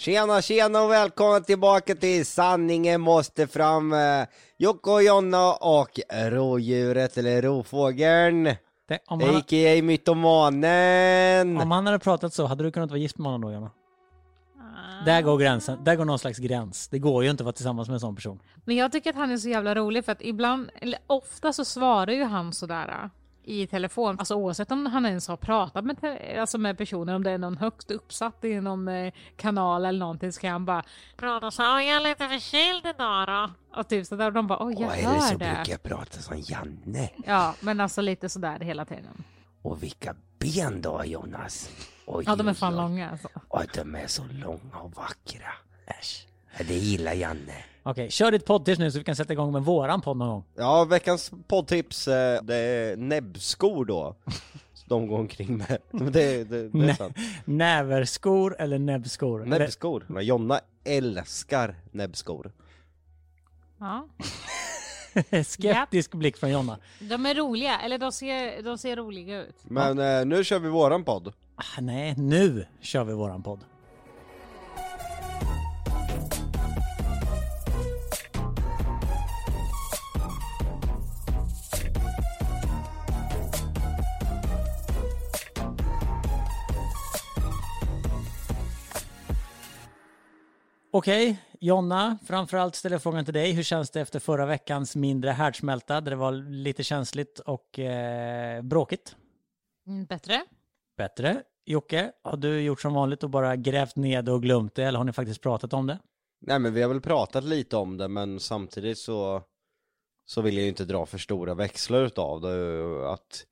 Tjena tjena och välkomna tillbaka till Sanningen måste fram. eh, Jocke och Jonna och rådjuret eller rovfågeln. Det, om, han, A.k.a. mytomanen. om han hade pratat så, hade du kunnat vara gift med honom då, Jonna? Där går gränsen. Där går någon slags gräns. Det går ju inte att vara tillsammans med en sån person. Men jag tycker att han är så jävla rolig för att ibland, eller ofta så svarar ju han sådär i telefon, alltså oavsett om han ens har pratat med, alltså med personer, om det är någon högt uppsatt i någon eh, kanal eller någonting så kan han bara prata så "Oj, jag är lite förkyld idag då. Och typ sådär, och de bara oj jag är det hör så brukar jag prata som Janne. Ja, men alltså lite sådär hela tiden. Och vilka ben då Jonas. Oj, Ja, de är oj, fan oj. långa alltså. Och de är så långa och vackra. Äsch. Det gillar Janne. Okej, kör ditt poddtips nu så vi kan sätta igång med våran podd någon gång. Ja, veckans poddtips, eh, det är näbbskor då. De går omkring med. Det, det, det är sant. Näverskor eller näbbskor? Näbbskor. Men Jonna älskar näbbskor. Ja. Skeptisk blick från Jonna. De är roliga, eller de ser, de ser roliga ut. Men eh, nu kör vi våran podd. Ah, nej, nu kör vi våran podd. Okej, Jonna, framförallt ställer jag frågan till dig. Hur känns det efter förra veckans mindre härdsmälta där det var lite känsligt och eh, bråkigt? Mm, bättre? Bättre. Jocke, har du gjort som vanligt och bara grävt ner det och glömt det eller har ni faktiskt pratat om det? Nej men vi har väl pratat lite om det men samtidigt så Så vill jag ju inte dra för stora växlar utav det Att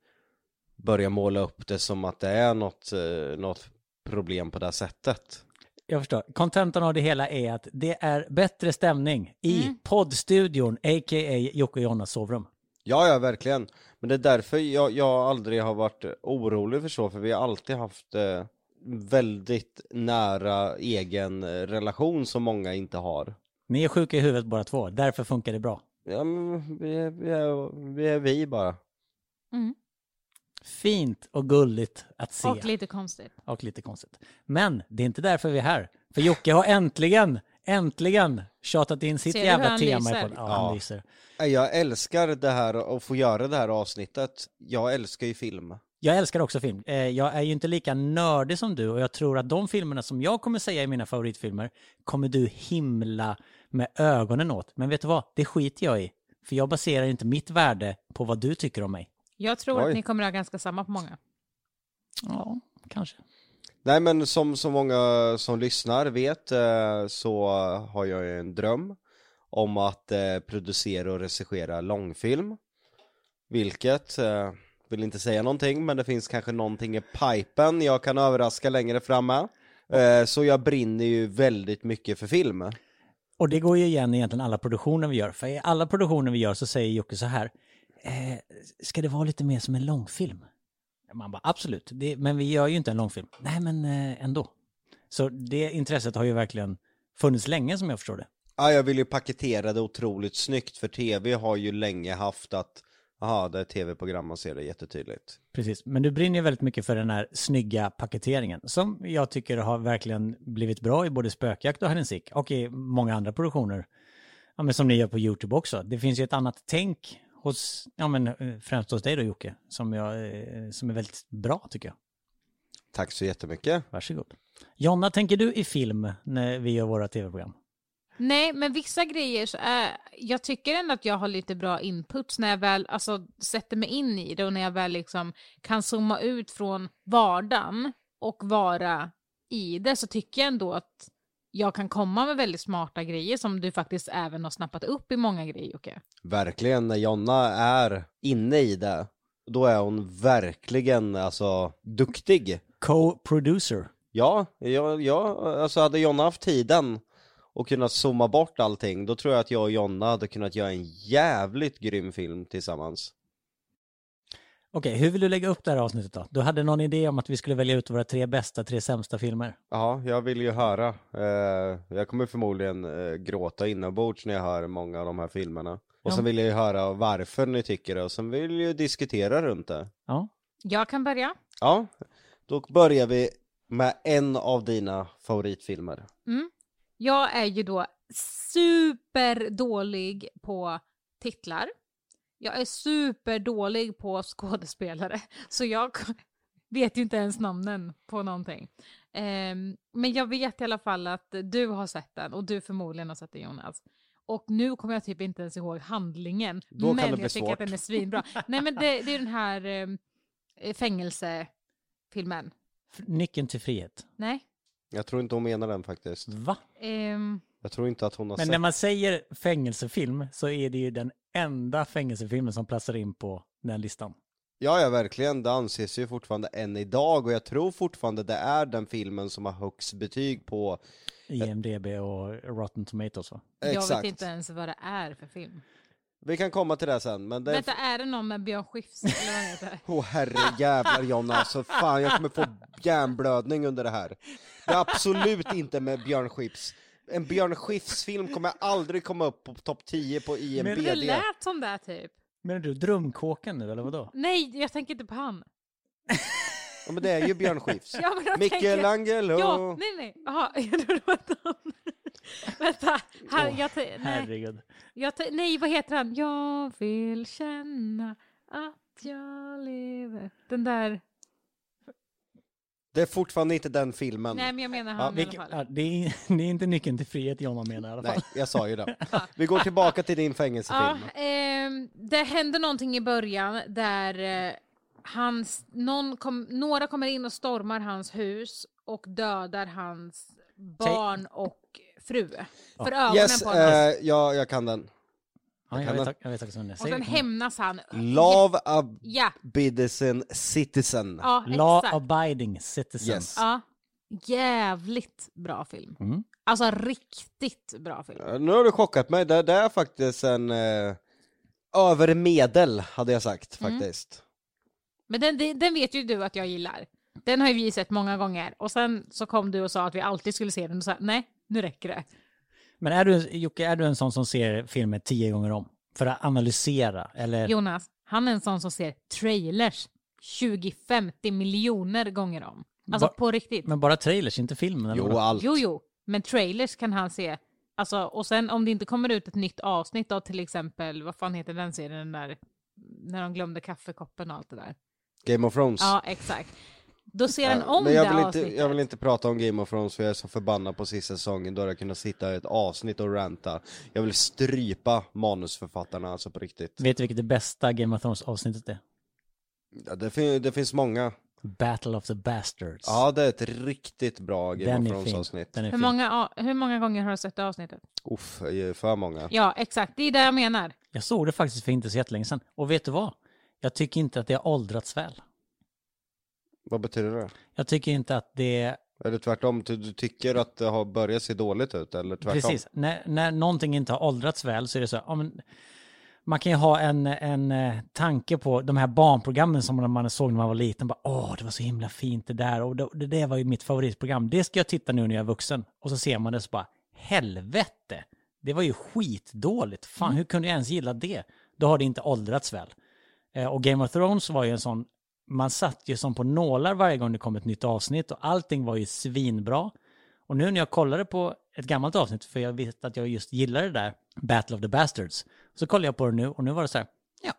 Börja måla upp det som att det är något, eh, något problem på det sättet Jag förstår. Kontentan av det hela är att det är bättre stämning i poddstudion, a.k.a. Jocke och Jonas sovrum. Ja ja verkligen Men det är därför jag, jag aldrig har varit orolig för så för vi har alltid haft eh, Väldigt nära egen eh, relation som många inte har Ni är sjuka i huvudet båda två, därför funkar det bra. Ja men vi är vi, är, vi, är vi bara Mm. Fint och gulligt att se. Och lite konstigt. och lite konstigt. Men det är inte därför vi är här. För Jocke har äntligen, äntligen tjatat in sitt Ser du jävla hur han tema. lyser? podden. Ja, Ja. han lyser. Jag älskar det här att få göra det här avsnittet Jag älskar ju film Jag älskar också film. Eh, Jag är ju inte lika nördig som du och jag tror att de filmerna som jag kommer säga är mina favoritfilmer kommer du himla med ögonen åt. Men vet du vad? Det skiter jag i. För jag baserar inte mitt värde på vad du tycker om mig. Jag tror Oj. att ni kommer ha ganska samma på många. Ja, kanske. Nej men som så många som lyssnar vet eh, så har jag ju en dröm om att eh, producera och regissera långfilm. Vilket, eh, vill inte säga någonting men det finns kanske någonting i pipen jag kan överraska längre fram med. Så jag brinner ju väldigt mycket för film. Och det går ju igen i egentligen alla produktioner vi gör. För i alla produktioner vi gör så säger Jocke så här. Eh, ska det vara lite mer som en långfilm? Man bara absolut, det, men vi gör ju inte en långfilm. Nej men eh, ändå. Så det intresset har ju verkligen funnits länge som jag förstår det. Ja, jag vill ju paketera det otroligt snyggt för tv har ju länge haft att Jaha, det är tv-program man ser det jättetydligt. Precis, men du brinner ju väldigt mycket för den här snygga paketeringen som jag tycker har verkligen blivit bra i både Spökjakt och Hide och i många andra produktioner. Ja, men som ni gör på YouTube också. Det finns ju ett annat tänk hos, ja men eh, främst hos dig då Jocke, som, jag, eh, som är väldigt bra tycker jag. Tack så jättemycket. Varsågod. Jonna, tänker du i film när vi gör våra tv-program? Nej, men vissa grejer så är, jag tycker ändå att jag har lite bra inputs när jag väl alltså, sätter mig in i det och när jag väl liksom kan zooma ut från vardagen och vara i det så tycker jag ändå att jag kan komma med väldigt smarta grejer som du faktiskt även har snappat upp i många grejer Jocke. Verkligen, när Jonna är inne i det, då är hon verkligen alltså duktig. Co-producer. Ja, ja, ja, alltså hade Jonna haft tiden och kunnat zooma bort allting, då tror jag att jag och Jonna hade kunnat göra en jävligt grym film tillsammans. Okej, hur vill du lägga upp det här avsnittet då? Du hade någon idé om att vi skulle välja ut våra tre bästa, tre sämsta filmer. Ja, jag vill ju höra. Eh, jag kommer förmodligen eh, gråta inombords när jag hör många av de här filmerna. Och Ja. sen vill jag ju höra varför ni tycker det och sen vill jag ju diskutera runt det. Ja, Jag kan börja. Ja, då börjar vi Med en av dina favoritfilmer. Mm. Jag är ju då superdålig på titlar. Jag är superdålig på skådespelare. Så jag vet ju inte ens namnen på någonting. Ehm, men jag vet i alla fall att du har sett den och du förmodligen har sett den Jonas. Och nu kommer jag typ inte ens ihåg handlingen. Då kan men det bli jag tycker att den är svinbra. Nej men det, det är den här um, fängelsefilmen. Nyckeln till frihet. Nej? Jag tror inte hon menar den faktiskt. Va? Ehm, Jag tror inte att hon har Men sett. när man säger fängelsefilm så är det ju den enda fängelsefilmen som platsar in på den listan. Ja, ja, verkligen. Det anses ju fortfarande än idag och jag tror fortfarande det är den filmen som har högst betyg på IMDB och Rotten Tomatoes va? jag Exakt. vet inte ens vad det är för film. Vi kan komma till det sen, men det... Vänta, är det någon med Björn Skifs eller vad han heter? Åh herrejävlar Jonna, alltså fan jag kommer få hjärnblödning under det här. Det är absolut inte med Björn Skifs. En Björn Skifs-film kommer aldrig komma upp på topp 10 på IMDb. Det lät som det typ. Menar du Drömkåken nu eller vadå? Nej, jag tänker inte på han. Ja, men det är ju Björn Skifs. Ja, men jag tänker... Michelangelo! Ja, nej, nej. Jaha, jag trodde det var. Vänta, han, jag, te- nej, Herregud. jag nej, vad heter han? Jag vill känna att jag lever. Den där, Det är fortfarande inte den filmen. nej men jag menar Ja, han i alla fall. ja, det, är, det är inte nyckeln till frihet Jonna menar i alla fall. Nej, jag sa ju det. Vi går tillbaka till din fängelsefilm. Ja, ehm, det händer någonting i början där eh, hans, någon kom, några kommer in och stormar hans hus och dödar hans barn och fru. För ögonen Yes, på honom. eh, ja, jag kan den. Ja, jag, vet, jag vet också vad och sen hämnas han. Love Ja, Abidison Citizen. ja Law exakt. Abiding Citizen. Yes. Ja, jävligt bra film. Mm. Alltså riktigt bra film. Nu har du chockat mig, det, det är faktiskt en eh, över medel hade jag sagt Mm. faktiskt. Men den, den, den vet ju du att jag gillar. Den har ju vi sett många gånger. Och sen så kom du och sa att vi alltid skulle se den och sa nej, nu räcker det. Men är du, Jocke, är du en sån som ser filmer tio gånger om? För att analysera? Eller? Jonas, han är en sån som ser trailers 20-50 miljoner gånger om. Alltså Va- på riktigt. Men bara trailers, inte filmen? Eller Jo, vadå? allt. Jo, jo, men trailers kan han se. Alltså, och sen om det inte kommer ut ett nytt avsnitt av till exempel, vad fan heter den serien, den där, när de glömde kaffekoppen och allt det där. Game of Thrones. Ja, exakt. Då ser han om men jag det vill, avsnittet. inte, jag vill inte prata om Game of Thrones för jag är så förbannad på sista säsongen då jag kunnat sitta i ett avsnitt och ranta. Jag vill strypa manusförfattarna alltså på riktigt. Vet du vilket det bästa Game of Thrones avsnittet är? Ja, det, fin- det finns många. Battle of the Bastards. Ja, det är ett riktigt bra Game den of är Thrones fin. avsnitt. Den är Hur fin. många, hur många gånger har du sett det avsnittet? Uff, för många. Ja, exakt. Det är det jag menar. Jag såg det faktiskt för inte så jättelänge sedan. Och vet du vad? Jag tycker inte att det har åldrats väl. Vad betyder det? Jag tycker inte att det... Är det tvärtom? Du, du tycker att det har börjat se dåligt ut eller tvärtom? Precis. När, när någonting inte har åldrats väl så är det så här, ja, men, man kan ju ha en, en eh, tanke på de här barnprogrammen som man såg när man var liten. Bara, Åh, det var så himla fint det där och det, det var ju mitt favoritprogram. Det ska jag titta nu när jag är vuxen. Och så ser man det så bara, helvete! Det var ju skitdåligt. Fan, hur kunde jag ens gilla det? Då har det inte åldrats väl. Eh, och Game of Thrones var ju en sån, man satt ju som på nålar varje gång det kom ett nytt avsnitt och allting var ju svinbra. Och nu när jag kollade på ett gammalt avsnitt, för jag vet att jag just gillar det där, Battle of the Bastards, så kollade jag på det nu och nu var det så här, ja,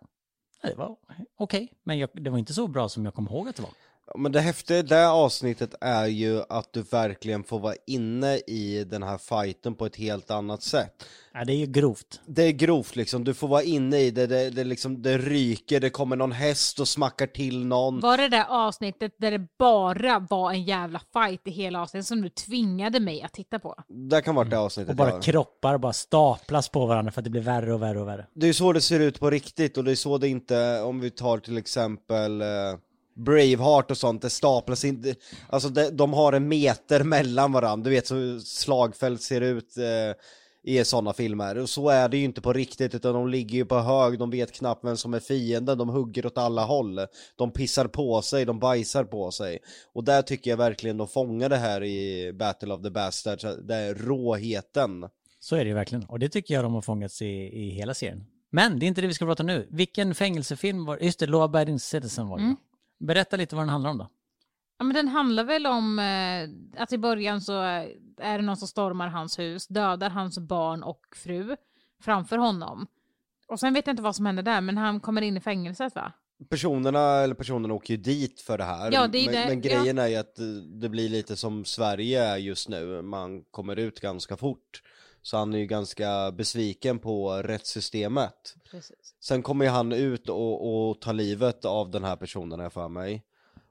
det var okej, men jag, det var inte så bra som jag kom ihåg att det var. Men det häftiga i det här avsnittet är ju att du verkligen får vara inne i den här fighten på ett helt annat sätt. Ja, det är ju grovt. Det är grovt liksom, du får vara inne i det, det, det, liksom, det ryker, det kommer någon häst och smackar till någon. Var det där avsnittet där det bara var en jävla fight i hela avsnittet som du tvingade mig att titta på? Det kan vara det avsnittet Och bara ja. kroppar bara staplas på varandra för att det blir värre och värre och värre. Det är så det ser ut på riktigt och det är så det inte, om vi tar till exempel eh, Braveheart och sånt, det staplas inte, alltså det, de har en meter mellan varandra, du vet så slagfält ser ut eh, i sådana filmer. Och så är det ju inte på riktigt, utan de ligger ju på hög, de vet knappt vem som är fienden, de hugger åt alla håll. De pissar på sig, de bajsar på sig. Och där tycker jag verkligen de fångar det här i Battle of the Bastards, det är råheten. Så är det ju verkligen. Och det tycker jag de har fångats i, i hela serien. Men det är inte det vi ska prata nu. Vilken fängelsefilm var Just det, Law Abiding Citizen var det. Mm. Berätta lite vad den handlar om då. Ja, men den handlar väl om eh, att i början så är det någon som stormar hans hus, dödar hans barn och fru framför honom. Och sen vet jag inte vad som händer där, men han kommer in i fängelset va? Personerna, eller personerna åker ju dit för det här. Ja, det är men, det, men grejen är ju att eh, det blir lite som Sverige just nu. Man kommer ut ganska fort. Så han är ju ganska besviken på rättssystemet. Precis. Sen kommer ju han ut och, och tar livet av den här personen här för mig.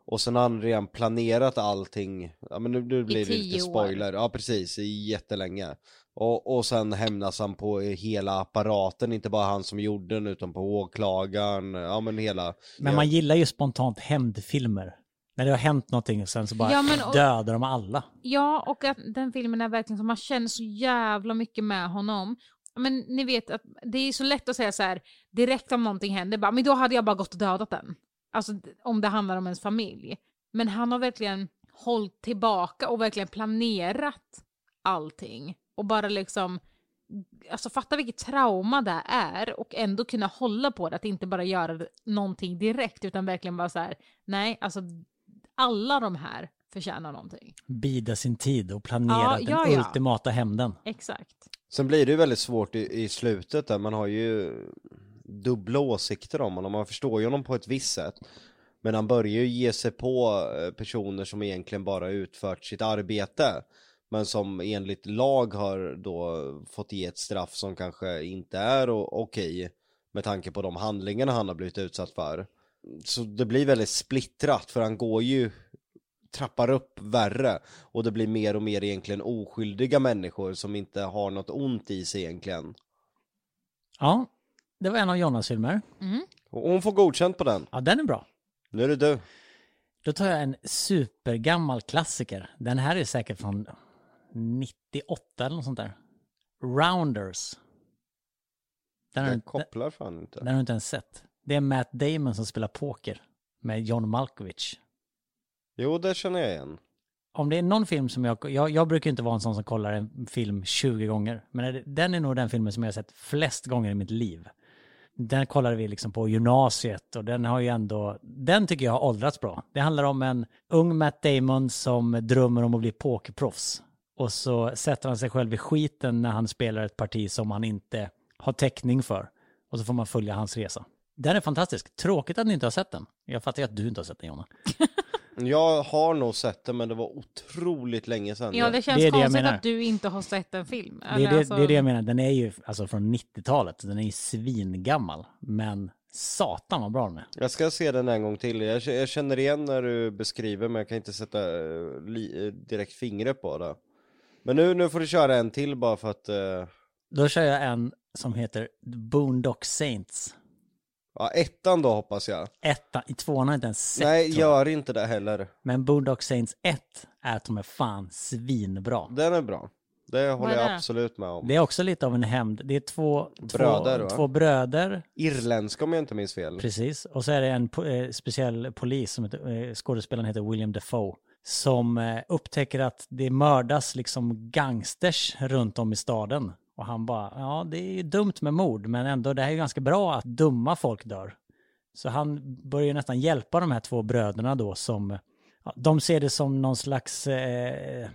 Och sen har han redan planerat allting, ja men nu, nu blir det lite spoiler, ja precis, i jättelänge. Och, och sen hämnas han på hela apparaten, inte bara han som gjorde den utan på åklagaren, ja men hela. Men man gillar ju spontant hämndfilmer. När det har hänt någonting och sen så bara Ja, men och- dödar de alla. Ja, och att den filmen är verkligen så man känner så jävla mycket med honom. Men ni vet att det är så lätt att säga så här direkt om någonting händer, bara, men då hade jag bara gått och dödat den. Alltså om det handlar om ens familj. Men han har verkligen hållit tillbaka och verkligen planerat allting. Och bara liksom, alltså fatta vilket trauma det är och ändå kunna hålla på det, att inte bara göra någonting direkt utan verkligen bara så här, nej, alltså alla de här förtjänar någonting. Bida sin tid och planera Ja, den ja, ja. ultimata hämnden. Exakt. Sen blir det ju väldigt svårt i, i slutet där, man har ju dubbla åsikter om honom, man förstår ju honom på ett visst sätt. Men han börjar ju ge sig på eh, personer som egentligen bara utfört sitt arbete. Men som enligt lag har då fått ge ett straff som kanske inte är okej. Med tanke på de handlingarna han har blivit utsatt för. Så det blir väldigt splittrat för han går ju trappar upp värre och det blir mer och mer egentligen oskyldiga människor som inte har något ont i sig egentligen. Ja, det var en av Jonas filmer. Mm. Och hon får godkänt på den. Ja, den är bra. Nu är det du. Då tar jag en supergammal klassiker. Den här är säkert från 98 eller något sånt där. Rounders. Den har, Jag inte- kopplar fan inte. den har du inte ens sett. Det är Matt Damon som spelar poker med John Malkovich. Jo, det känner jag igen. Om det är någon film som jag, jag, jag brukar inte vara en sån som kollar en film 20 gånger, men den är nog den filmen som jag har sett flest gånger i mitt liv. Den kollade vi liksom på gymnasiet och den har ju ändå, den tycker jag har åldrats bra. Det handlar om en ung Matt Damon som drömmer om att bli pokerproffs. Och så sätter han sig själv i skiten när han spelar ett parti som han inte har täckning för. Och så får man följa hans resa. Den är fantastisk. Tråkigt att ni inte har sett den. Jag fattar ju att du inte har sett den Jonna. Jag har nog sett det, men det var otroligt länge sedan. Ja, det känns Det är det konstigt att du inte har sett en film. Det är Eller det, alltså- det är det jag menar, den är ju alltså från 90-talet, den är ju svingammal. Men satan vad bra den är. Jag ska se den en gång till. Jag, jag känner igen när du beskriver, men jag kan inte sätta eh, li, eh, direkt fingret på det. Men nu, nu får du köra en till bara för att... eh, Då kör jag en som heter Boondock Saints. Ja, ettan då hoppas jag. Etta, i tvåan har jag inte ens sett. Nej, tror jag. gör inte det heller. Men Boondock Saints 1 är att de är fan svinbra. Den är bra. Det håller är jag det? absolut med om. Det är också lite av en hämnd. Det är två Bröder, två, va? två bröder, Irländska om jag inte minns fel. precis. Och så är det en po- eh, speciell polis, som heter, eh, skådespelaren heter William Defoe, som eh, upptäcker att det mördas liksom gangsters runt om i staden. Och han bara, ja det är ju dumt med mord, men ändå det här är ju ganska bra att dumma folk dör. Så han börjar nästan hjälpa de här två bröderna då som, ja, de ser det som någon slags eh,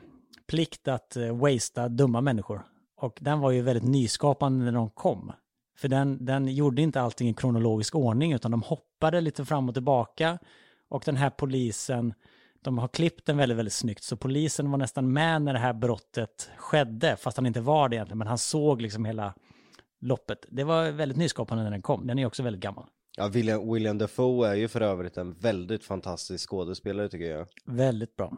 plikt att eh, wastea dumma människor. Och den var ju väldigt nyskapande när de kom. För den, den gjorde inte allting i kronologisk ordning utan de hoppade lite fram och tillbaka. Och den här polisen, de har klippt den väldigt, väldigt snyggt. Så polisen var nästan med när det här brottet skedde, fast han inte var det egentligen. Men han såg liksom hela loppet. Det var väldigt nyskapande när den kom. Den är också väldigt gammal. Ja, William, William Dafoe är ju för övrigt en väldigt fantastisk skådespelare tycker jag. Väldigt bra.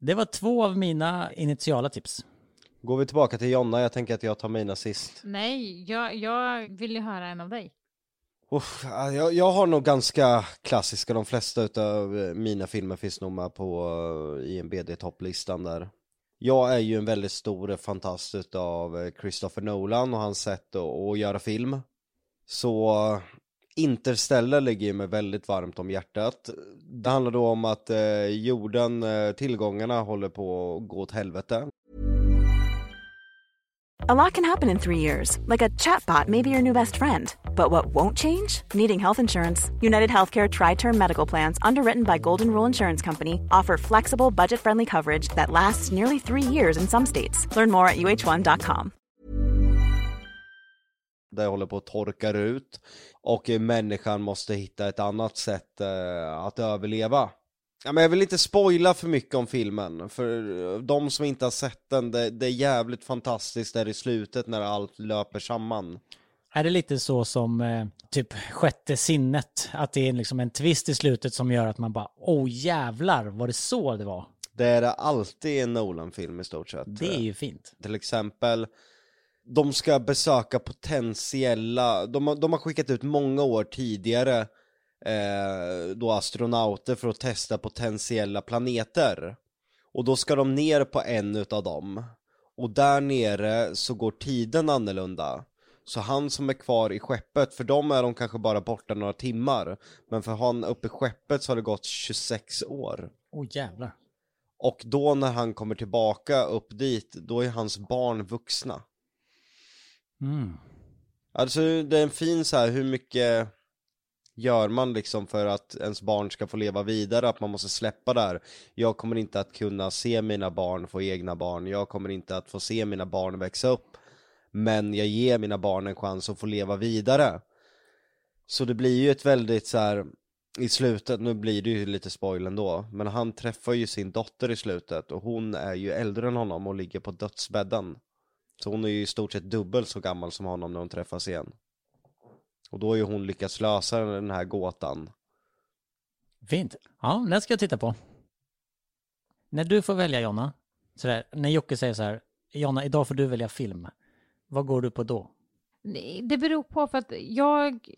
Det var två av mina initiala tips. Går vi tillbaka till Jonna, jag tänker att jag tar mina sist. Nej, jag, jag vill ju höra en av dig. Uff, jag, jag har nog ganska klassiska, de flesta utav eh, mina filmer finns nog med på eh, IMBD-topplistan där. Jag är ju en väldigt stor fantast utav eh, Christopher Nolan och hans sätt att, göra film. Så Interstellar ligger ju mig väldigt varmt om hjärtat. Det handlar då om att eh, jorden, eh, tillgångarna håller på att gå åt helvete. A lot can happen in three years, like a chatbot may be your new best friend. But what won't change? Needing health insurance. United Healthcare Tri Term Medical Plans, underwritten by Golden Rule Insurance Company, offer flexible, budget friendly coverage that lasts nearly three years in some states. Learn more at uh1.com. Det håller på att torka ut och människan måste hitta ett annat sätt eh, att överleva. Ja, men jag vill inte spoila för mycket om filmen, för de som inte har sett den, det, det är jävligt fantastiskt där i slutet när allt löper samman. Är det lite så som eh, typ sjätte sinnet? Att det är liksom en twist i slutet som gör att man bara, åh jävlar, var det så det var? Det är alltid i en Nolan-film i stort sett. Det är ju fint. Till exempel, de ska besöka potentiella, de, har- de har skickat ut många år tidigare eh, då astronauter för att testa potentiella planeter. Och då ska de ner på en utav dem. Och där nere så går tiden annorlunda. Så han som är kvar i skeppet, för dem är de kanske bara borta några timmar. Men för han uppe i skeppet så har det gått 26 år. Åh jävlar. Och då när han kommer tillbaka upp dit, då är hans barn vuxna. Mm. Alltså det är en fin så här, hur mycket gör man liksom för att ens barn ska få leva vidare, att man måste släppa där. Jag kommer inte att kunna se mina barn få egna barn, jag kommer inte att få se mina barn växa upp. Men jag ger mina barn en chans att få leva vidare. Så det blir ju ett väldigt så här i slutet, nu blir det ju lite spoil ändå, men han träffar ju sin dotter i slutet och hon är ju äldre än honom och ligger på dödsbädden. Så hon är ju i stort sett dubbelt så gammal som honom när de träffas igen. Och då har ju hon lyckats lösa den här gåtan. Fint. Ja, den ska jag titta på. När du får välja Jonna, sådär, när Jocke säger så här, Jonna, idag får du välja film. Vad går du på då? Det beror på för att jag,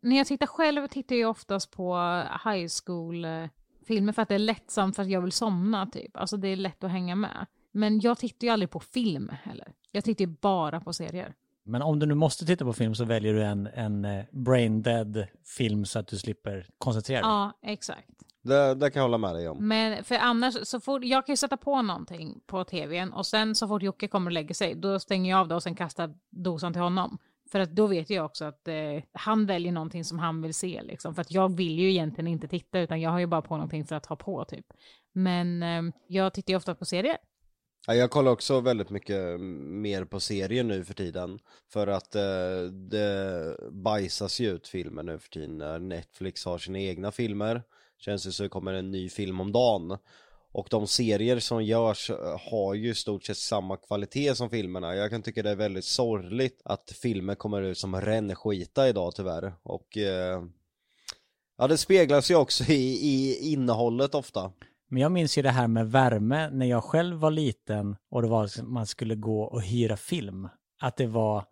när jag tittar själv tittar jag oftast på high school-filmer för att det är lättsamt för att jag vill somna typ. Alltså det är lätt att hänga med. Men jag tittar ju aldrig på film heller. Jag tittar ju bara på serier. Men om du nu måste titta på film så väljer du en, en eh, brain dead film så att du slipper koncentrera dig. Ja, exakt. Det, det kan jag hålla med dig om. Men för annars, så fort, jag kan ju sätta på någonting på tvn och sen så fort Jocke kommer och lägger sig, då stänger jag av det och sen kastar dosan till honom. För att då vet jag också att eh, han väljer någonting som han vill se liksom. För att jag vill ju egentligen inte titta utan jag har ju bara på någonting för att ha på typ. Men eh, jag tittar ju ofta på serier. Ja, jag kollar också väldigt mycket mer på serier nu för tiden. För att eh, det bajsas ju ut filmer nu för tiden när Netflix har sina egna filmer. Känns det så det kommer en ny film om dagen. Och de serier som görs eh, har ju i stort sett samma kvalitet som filmerna. Jag kan tycka det är väldigt sorgligt att filmer kommer ut som rännskita idag tyvärr. Och eh, ja, det speglas ju också i, i innehållet ofta. Men jag minns ju det här med värme när jag själv var liten och det var liksom, man skulle gå och hyra film. Att det var,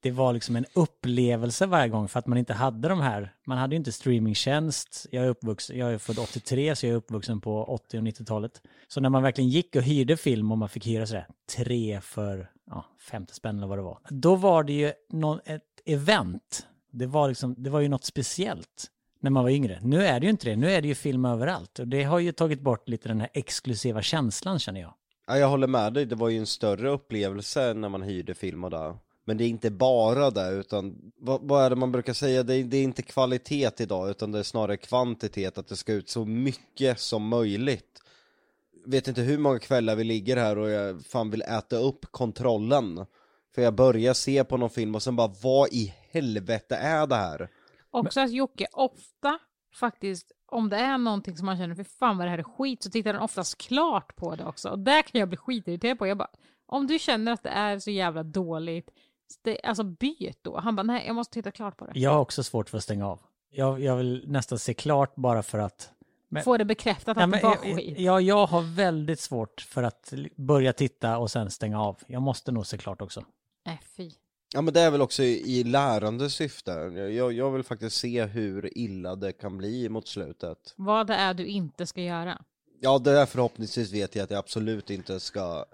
det var liksom en upplevelse varje gång för att man inte hade de här, man hade ju inte streamingtjänst. Jag är uppvuxen, jag är född 83 så jag är uppvuxen på 80 och 90-talet. Så när man verkligen gick och hyrde film och man fick hyra sådär tre för ja, 50 spänn eller vad det var. Då var det ju någon, ett event. Det var, liksom, det var ju något speciellt när man var yngre. Nu är det ju inte det. Nu är det ju film överallt. Och det har ju tagit bort lite den här exklusiva känslan känner jag. Ja, jag håller med dig, det var ju en större upplevelse när man hyrde film och där. Men det är inte bara det, utan vad, vad är det man brukar säga? Det är, det är inte kvalitet idag, utan det är snarare kvantitet, att det ska ut så mycket som möjligt. Vet inte hur många kvällar vi ligger här och jag fan vill äta upp kontrollen. För jag börjar se på någon film och sen bara, vad i helvete är det här? Också att Jocke ofta faktiskt, om det är någonting som man känner, för fan vad det här är skit, så tittar den oftast klart på det också. Och där kan jag bli skitirriterad på. Jag bara, om du känner att det är så jävla dåligt, det, alltså byt då. Han bara, nej jag måste titta klart på det. Jag har också svårt för att stänga av. Jag, jag vill nästan se klart bara för att... Men, Få det bekräftat Nej, att men, det var jag, skit. ja, jag har väldigt svårt för att börja titta och sen stänga av. Jag måste nog se klart också. Nej fy. Ja men det är väl också i i lärande syfte. Jag, jag vill faktiskt se hur illa det kan bli mot slutet. Vad det är du inte ska göra. Ja, det är förhoppningsvis vet jag att jag absolut inte ska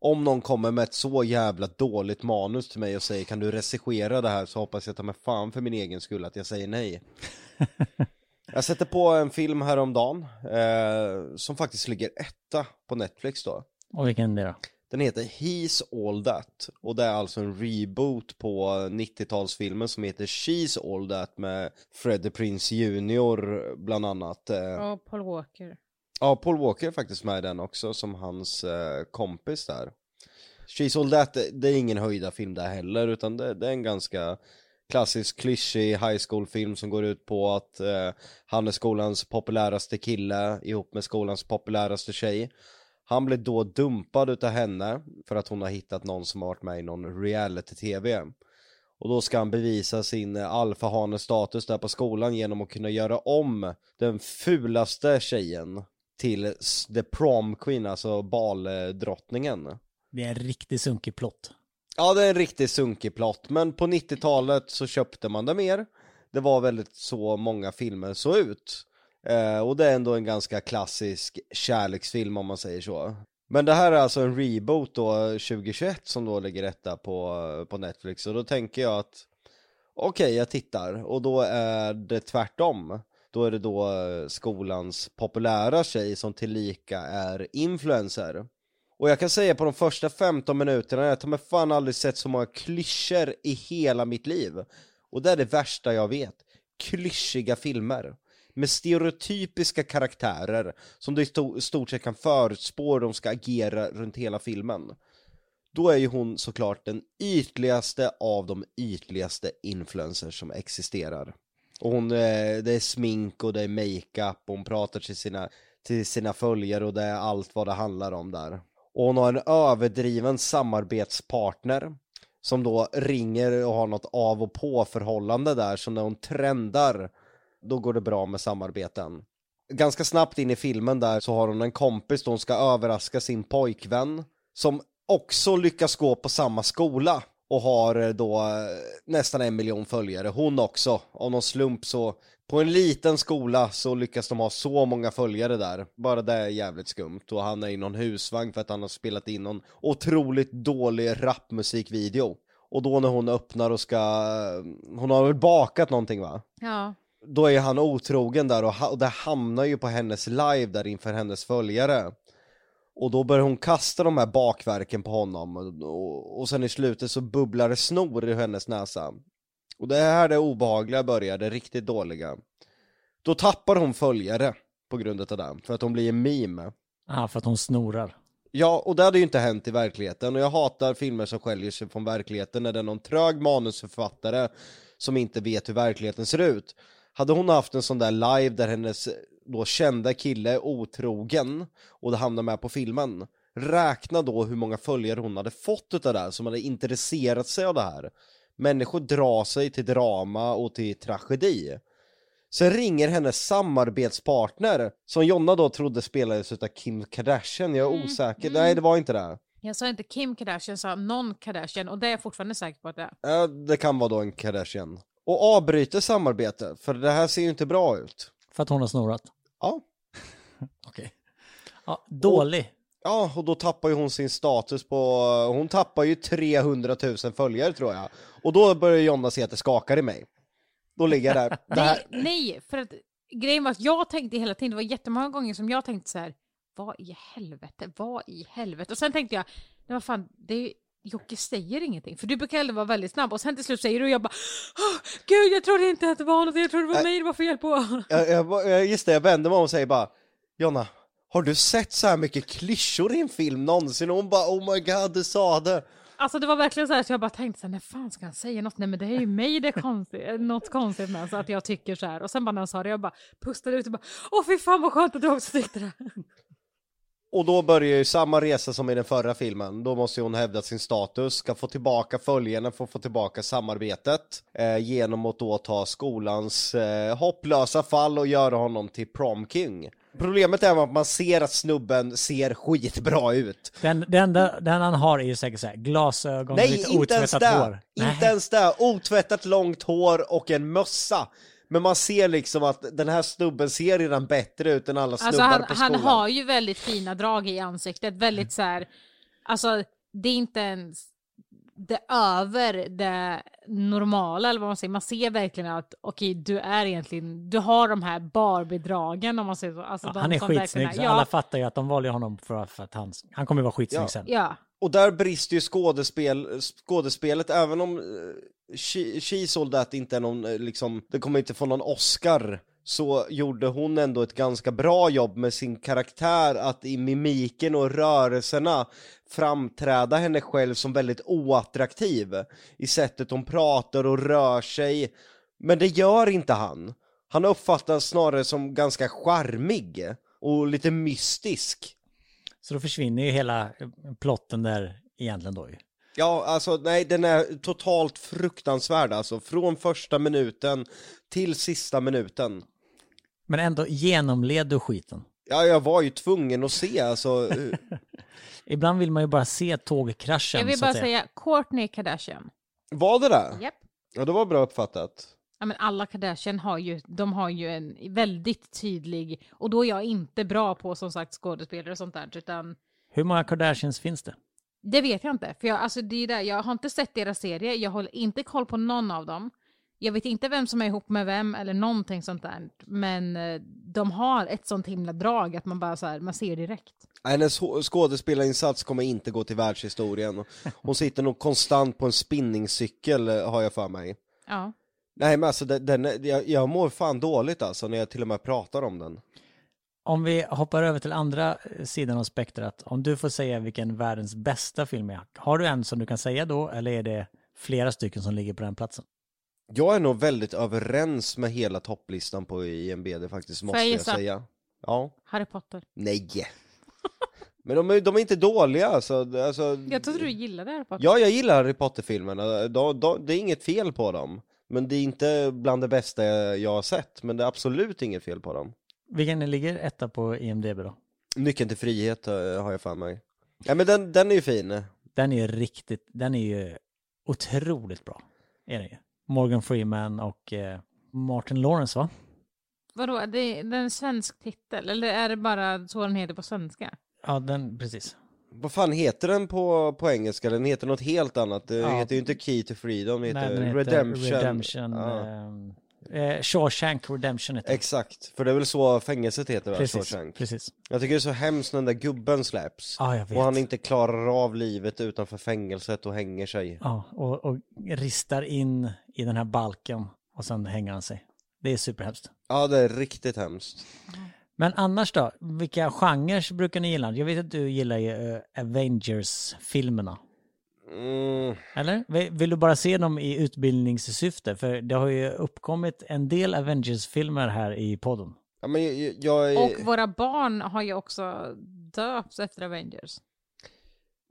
Om någon kommer med ett så jävla dåligt manus till mig och säger kan du regissera det här så hoppas jag ta mig fan för min egen skull att jag säger nej Jag sätter på en film häromdagen eh, som faktiskt ligger etta på Netflix då Och vilken är det då? Den heter He's All That och det är alltså en reboot på 90-talsfilmen som heter She's All That med Freddie Prince Jr bland annat. Eh, Och Paul Walker. Ja, Paul Walker är faktiskt med i den också som hans eh, kompis där. She's All That, det- det är ingen höjda film där heller utan det, det är en ganska klassisk klyschig high school film som går ut på att eh, han är skolans populäraste kille ihop med skolans populäraste tjej. Han blir då dumpad utav henne för att hon har hittat någon som har varit med i någon reality-tv. Och då ska han bevisa sin alfahane-status där på skolan genom att kunna göra om den fulaste tjejen till the prom queen, alltså baldrottningen. Det är en riktigt sunkig plott. Ja, det är en riktigt sunkig plott, men på 90-talet så köpte man det mer. Det var väldigt så många filmer såg ut. Eh, och det är ändå en ganska klassisk kärleksfilm om man säger så. Men det här är alltså en reboot då 2021 som då ligger etta på, på Netflix och då tänker jag att okej, jag tittar och då är det tvärtom. Då är det då eh, skolans populära tjej som tillika är influencer. Och jag kan säga på de första 15 minuterna, jag har mig fan aldrig sett så många klyschor i hela mitt liv. Och det är det värsta jag vet. Klyschiga filmer. Med stereotypiska karaktärer som du i stort sett kan förutspå hur de ska agera runt hela filmen. Då är ju hon såklart den ytligaste av de ytligaste influencers som existerar. Och hon, eh, det är smink och det är makeup och hon pratar till sina, till sina följare och det är allt vad det handlar om där. Och hon har en överdriven samarbetspartner som då ringer och har något av och på förhållande där som när hon trendar då går det bra med samarbeten. Ganska snabbt in i filmen där så har hon en kompis då hon ska överraska sin pojkvän som också lyckas gå på samma skola och har eh, då eh, nästan en miljon följare, hon också. Av någon slump så, på en liten skola så lyckas de ha så många följare där. Bara det är jävligt skumt och han är i någon husvagn för att han har spelat in någon otroligt dålig rapmusikvideo. Och då när hon öppnar och ska, eh, hon har väl bakat någonting va? Ja då är han otrogen där och, och det hamnar ju på hennes live där inför hennes följare. Och då börjar hon kasta de här bakverken på honom och, och, sen i slutet så bubblar det snor i hennes näsa. Och det är här det obehagliga börjar, det riktigt dåliga. Då tappar hon följare på grund av det, för att hon blir en meme. Ja, för att hon snorar. Ja, och det hade ju inte hänt i verkligheten och jag hatar filmer som skiljer sig från verkligheten när det är någon trög manusförfattare som inte vet hur verkligheten ser ut. Hade hon haft en sån där live där hennes då kända kille är otrogen och det hamnar med på filmen, räkna då hur många följare hon hade fått utav det här som hade intresserat sig av det här. Människor drar sig till drama och till tragedi. Sen ringer hennes samarbetspartner, som Jonna då trodde spelades utav Kim Kardashian, jag är Mm, osäker, mm. nej det var inte det. Jag sa inte Kim Kardashian, jag sa någon Kardashian och det är jag fortfarande säker på att det är. Ja, det kan vara då en Kardashian. Och avbryter samarbetet, för det här ser ju inte bra ut. För att hon har snorat. Ja, Okej. Ja, dålig. ja och då tappar ju hon sin status på, hon tappar ju 300 000 följare tror jag. Och då börjar Jonna se att det skakar i mig. Då ligger jag där. Det här, Nej, nej, för att grejen var att jag tänkte hela tiden, det var jättemånga gånger som jag tänkte så här, vad i helvete, vad i helvete? Och sen tänkte jag, nej vad fan, det är Jocke säger ingenting, för du brukar ändå vara väldigt snabb och sen till slut säger du och jag bara "Åh, Gud jag trodde inte att det var något, jag trodde det var mig det var fel på. jag, jag, jag, just det, jag vänder mig om och säger bara Jonna, har du sett så här mycket klyschor i en film någonsin? Och hon bara oh my god, du sa det! Alltså det var verkligen så här så jag bara tänkte så här, när fan ska han säga något? Nej men det är ju mig det är konstigt, något konstigt med så att jag tycker så här. Och sen bara när han sa det, jag bara pustade ut och bara åh fy fan vad skönt att du också tyckte det. Och då börjar ju samma resa som i den förra filmen. Då måste ju hon hävda sin status, ska få tillbaka följarna, få få tillbaka samarbetet eh, genom att då ta skolans eh, hopplösa fall och göra honom till prom king. Problemet är att man ser att snubben ser skitbra ut. Den, enda den han har är ju säkert så här, glasögon, Nej, lite inte ens otvättat det! hår. Inte ens det! Otvättat långt hår och en mössa. Men man ser liksom att den här snubben ser redan bättre ut än alla snubbar Alltså han, på han skolan. har ju väldigt fina drag i ansiktet, väldigt så här, alltså det är inte ens det över det normala eller vad man säger. Man ser verkligen att okej, du är egentligen, du har de här Barbie-dragen om man säger så. Alltså Ja, de han är skitsnygg, är- alla Ja, fattar ju att de valde honom för, för att han, han kommer vara skitsnygg Ja. sen. ja. Och där brister ju skådespel, skådespelet, även om uh, She, She Sold That inte är någon, eh, liksom, det kommer inte få någon Oscar, så gjorde hon ändå ett ganska bra jobb med sin karaktär att i mimiken och rörelserna framträda henne själv som väldigt oattraktiv i sättet hon pratar och rör sig. Men det gör inte han. Han uppfattas snarare som ganska charmig och lite mystisk. Så då försvinner ju hela eh, plotten där egentligen då ju. Ja, alltså nej, den är totalt fruktansvärd alltså. Från första minuten till sista minuten. Men ändå genomled du skiten. Ja, jag var ju tvungen att se alltså. Ibland vill man ju bara se tågkraschen. Jag vill bara säga Kourtney Kardashian. Var det det? Japp. Ja, det var bra uppfattat. Ja, men alla Kardashian har ju, de har ju en väldigt tydlig, och då är jag inte bra på som sagt skådespelare och sånt där, utan Hur många Kardashians finns det? Det vet jag inte. För jag, alltså, det är där, jag har inte sett deras serie, jag håller inte koll på någon av dem. Jag vet inte vem som är ihop med vem eller någonting sånt där. Men eh, de har ett sånt himla drag att man bara så här, man ser direkt. Hennes skådespelarinsats kommer inte gå till världshistorien. Hon sitter nog konstant på en spinningcykel eh, har jag för mig. Ja. Nej men alltså den, den, jag, jag mår fan dåligt alltså när jag till och med pratar om den. Om vi hoppar över till andra eh, sidan av spektrat. Om du får säga vilken världens bästa film är. Har du en som du kan säga då eller är det flera stycken som ligger på den platsen? Jag är nog väldigt överens med hela topplistan på IMBD faktiskt, måste jag jag, säga. Ja. Harry Potter. Nej. Men de är, de är inte dåliga alltså. alltså Jag trodde du gillade Harry Potter. Ja, jag gillar Harry Potter-filmerna. De, de, det är inget fel på dem. Men det är inte bland det bästa jag har sett. Men det är absolut inget fel på dem. Vilken ligger etta på IMDB då? Nyckeln till frihet eh, har jag för mig. Ja men den, den är ju fin. Den är ju riktigt, den är ju otroligt bra. Är den ju. Morgan Freeman och eh, Martin Lawrence va? Vadå, det är, det är en svensk titel? Eller är det bara så den heter på svenska? Ja, den, precis. Vad fan heter den på, på engelska? Den heter något helt annat. Den Ja. heter ju inte Key to Freedom, den heter, Nej, den heter Redemption. Redemption Ja. ehm, eh, Shawshank Redemption heter. Exakt, för det är väl så fängelset heter va? Precis, Shawshank. precis. Jag tycker det är så hemskt när den där gubben släpps. Ja, jag vet. och han inte klarar av livet utanför fängelset och hänger sig. Ja, och, och ristar in i den här balken och sen hänger han sig. Det är superhemskt. Ja, det är riktigt hemskt. Men annars då, vilka genrer brukar ni gilla? Jag vet att du gillar ju eh, Avengers-filmerna. Mm. Eller? Vill- du bara se dem i utbildningssyfte? För det har ju uppkommit en del Avengers-filmer här i podden. Ja, men jag, jag, är- Och våra barn har ju också döpts efter Avengers.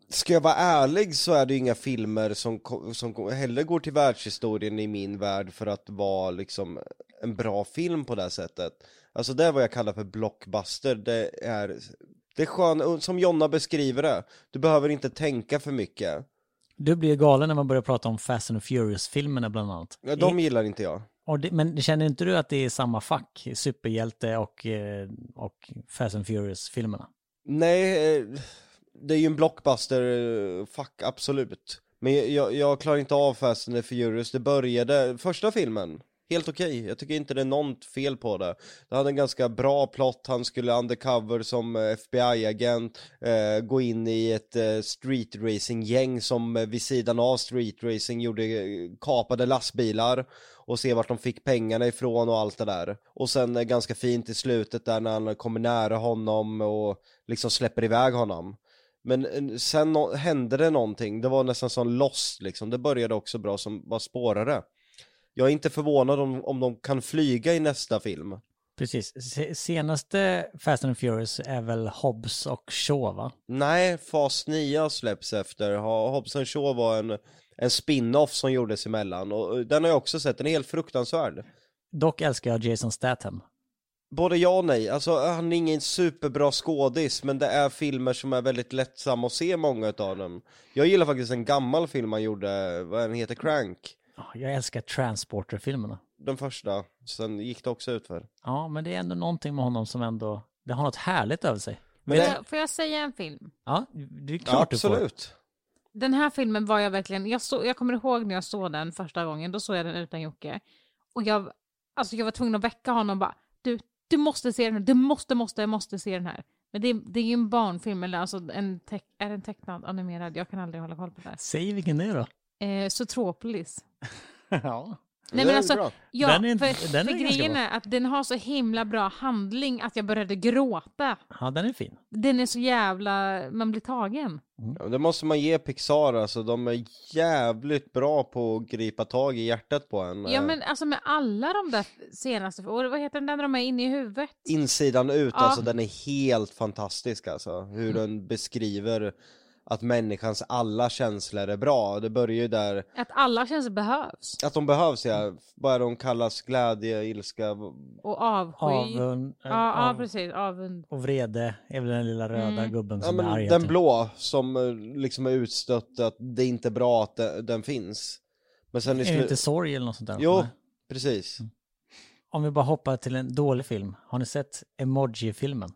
Ska jag vara ärlig så är det ju inga filmer som, som heller går till världshistorien i min värld för att vara liksom en bra film på det här sättet. Alltså det är vad jag kallar för blockbuster, det är, det är skön, som Jonna beskriver det, du behöver inte tänka för mycket. Du blir galen när man börjar prata om Fast and Furious-filmerna bland annat. Ja, de I, gillar inte jag. och det, men känner inte du att det är samma fack? Superhjälte och, eh, och Fast and Furious-filmerna? Nej, eh, det är ju en blockbuster, eh, absolut. Men jag, jag, klarar inte av Fast and Furious, det började, första filmen, helt okej. Jag tycker inte det är något fel på det. Det hade en ganska bra plott, han skulle undercover som eh, FBI-agent, eh, gå in i ett eh, street racing-gäng som eh, vid sidan av street racing gjorde eh, kapade lastbilar och se vart de fick pengarna ifrån och allt det där. Och sen eh, ganska fint i slutet där när han kommer nära honom och liksom släpper iväg honom. Men eh, sen no- hände det någonting, det var nästan som lost liksom, det började också bra som bara spårade. Jag är inte förvånad om, om de kan flyga i nästa film. Precis. Se- Senaste Fast and Furious är väl Hobbs och Shaw va? Nej, Fas 9 släpps efter, Hobbs and Shaw var en, en spin-off som gjordes emellan och och den har jag också sett, den är helt fruktansvärd. Dock älskar jag Jason Statham. Både ja och nej, alltså han är ingen superbra skådis men det är filmer som är väldigt lättsamma att se många utav dem. Jag gillar faktiskt en gammal film han gjorde, vad den heter, Crank. Ja, Jag älskar Transporter-filmerna. Den första, sen gick det också ut för. Ja, men det är ändå någonting med honom som ändå, det har något härligt över sig. Men Får det, jag, får jag säga en film? Ja, det är ja, klart du absolut. Den här filmen var jag verkligen, jag, så, jag kommer ihåg när jag såg den första gången, då såg jag den utan Jocke. Och jag, alltså jag var tvungen att väcka honom och bara, du, du måste se den här, du måste, måste, måste se den här. Men det är, det är ju en barnfilm, eller alltså en teck, är den tecknad, animerad? Jag kan aldrig hålla koll på det. Säg vilken det är då. Eh, Zootropolis. ja. Nej, men är alltså, bra. ja, Den är- för, den är för ganska grejen är att den har så himla bra handling att jag började gråta. ja, den är fin. Den är så jävla, man blir tagen. Ja, Det måste man ge Pixar alltså, de är jävligt bra på att gripa tag i hjärtat på en. Ja Eh, men alltså med alla de där senaste, och vad heter den där när de är inne i huvudet? Insidan ut, Ja. alltså den är helt fantastisk alltså. Hur Mm. den beskriver att människans alla känslor är bra. Det börjar ju där, Att alla känslor behövs. att de behövs ja, vad är de kallas, glädje, ilska, Och avsky. Avund, ja, ja, av, precis. Avund. och vrede är väl den lilla röda Mm. gubben ja, som är men arg. den blå som eh, liksom är utstött, att det inte är bra att den, den finns. Men sen i Är det inte sorg eller något sånt där? Jo, Nej. precis. Om vi bara hoppar till en dålig film. Har ni sett Emoji-filmen?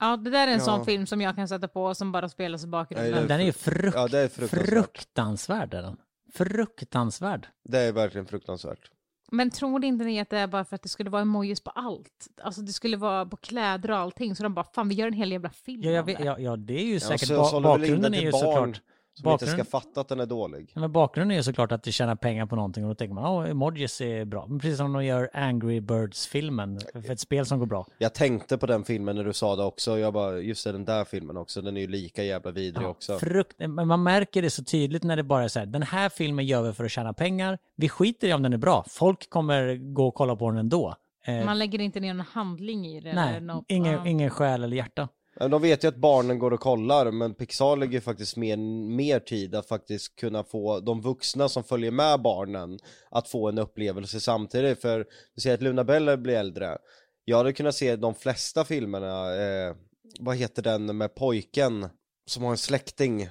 Ja, det där är en Ja. sån film som jag kan sätta på som bara spelas i bakgrunden. Nej, det- Den är ju frukt, Ja, det är fruktansvärt. fruktansvärd. Är den. Fruktansvärd. Det är verkligen fruktansvärt. Men tror inte ni att det är bara för att det skulle vara emojis på allt? Alltså det skulle vara på kläder och allting, så de bara fan vi gör en hel jävla film Ja, jag vet, ja, ja, det är ju Ja, säkert... så, ba- så in bakgrunden den är ju barn såklart... som inte ska fatta att den är dålig. Ja, men bakgrunden är ju såklart att de tjänar pengar på någonting och då tänker man åh, emojis är bra. Men precis som de gör Angry Birds-filmen, för ett spel som går bra. Jag tänkte på den filmen när du sa det också, jag bara, just det, den där filmen också, den är ju lika jävla vidrig också. Frukt, men man märker det så tydligt när det bara är så här, den här filmen gör vi för att tjäna pengar. Vi skiter i om den är bra. Folk kommer gå och kolla på den ändå. Eh, Man lägger inte ner någon handling i det. nej, eller något. ingen, Ja. ingen själ eller hjärta. De vet ju att barnen går och kollar, men Pixar lägger faktiskt mer, mer tid att faktiskt kunna få de vuxna som följer med barnen att få en upplevelse samtidigt. För du säger att Luna Bella blir äldre. Jag hade kunnat se de flesta filmerna, eh, vad heter den med pojken som har en släkting,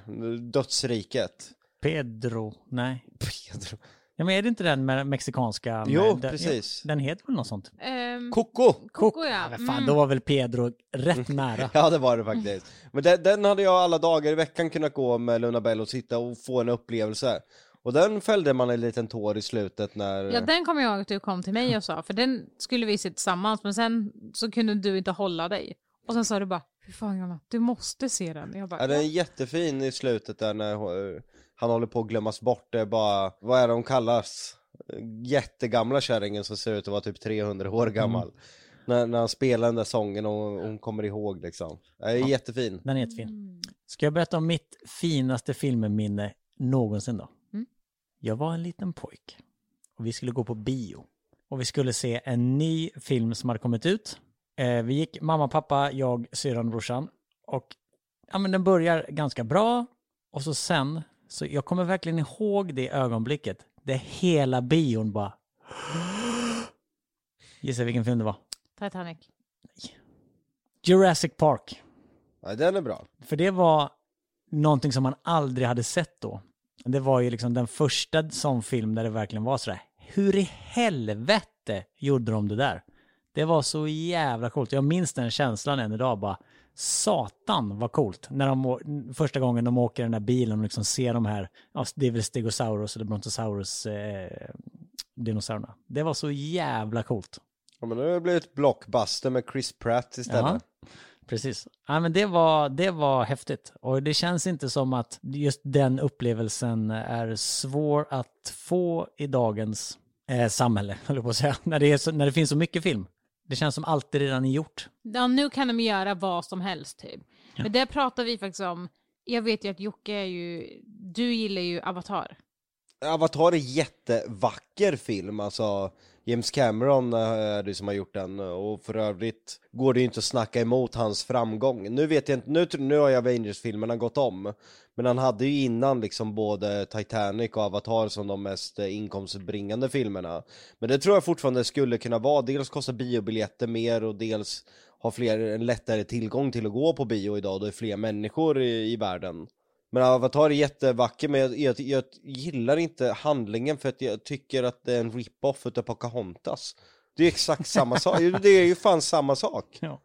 Dödsriket. Pedro, nej. Pedro. Ja, men är det inte den med mexikanska? Med, Jo, den- precis. Den heter väl något sånt? Ehm, Coco! Coco ja. Ja, men fan, Mm. då var väl Pedro rätt nära. Ja det var det faktiskt. Men den, den hade jag alla dagar i veckan kunnat gå med Luna Bell och sitta och få en upplevelse. Och den fällde man en liten tår i slutet när... Ja, den kommer jag ihåg att du kom till mig och sa, för den skulle vi se tillsammans, men sen så kunde du inte hålla dig. Och sen sa du bara, fy fan Jonna, du måste se den. Jag bara, Ja, den är jättefin i slutet där när eh, han håller på att glömmas bort. Det är bara, vad är det de kallas? Jättegamla kärringen som ser ut att vara typ 300 år gammal. När, när han spelar den där sången och hon kommer ihåg liksom. Det är jättefin. Den är jättefin. Ska jag berätta om mitt finaste filmminne någonsin då? Mm. Jag var en liten pojk och vi skulle gå på bio. Och vi skulle se en ny film som hade kommit ut. Eh, vi gick, mamma, pappa, jag, syrran och brorsan. Och ja, men den börjar ganska bra. Och så sen, så jag kommer verkligen ihåg det ögonblicket. Det hela bion bara... Gissa vilken film det var? Titanic. Jurassic Park. Ja, den är bra. För det var någonting som man aldrig hade sett då. Det var ju liksom den första sån film där det verkligen var sådär, hur i helvete gjorde de det där? Det var så jävla coolt. Jag minns den känslan än idag bara, satan vad coolt. När de, första gången de åker den där bilen och liksom ser de här, ja, det är väl Stegosaurus eller Brontosaurus eh, dinosaurierna. Det var så jävla coolt. Ja, men nu har det blivit blockbuster med Chris Pratt istället. Ja, precis. Ja, men det, var, det var häftigt. Och det känns inte som att just den upplevelsen är svår att få i dagens eh, samhälle, höll på att säga. När det, så, när det finns så mycket film. Det känns som allt redan är gjort. Ja, nu kan de göra vad som helst typ. Men det pratar vi faktiskt om. Jag vet ju att Jocke är ju, du gillar ju Avatar. Avatar är jättevacker film, alltså James Cameron eh, är det som har gjort den eh, och för övrigt går det ju inte att snacka emot hans framgång. Nu vet jag inte, nu, nu har ju Avengers-filmerna gått om, men han hade ju innan liksom både Titanic och Avatar som de mest eh, inkomstbringande filmerna. Men det tror jag fortfarande skulle kunna vara, dels kosta biobiljetter mer och dels ha fler en lättare tillgång till att gå på bio idag, då det är fler människor i, i världen. Men Avatar är jättevacker men jag, jag, jag gillar inte handlingen för att jag tycker att det är en rip-off utav Pocahontas. Det är exakt samma sak, det är ju fan samma sak. Ja.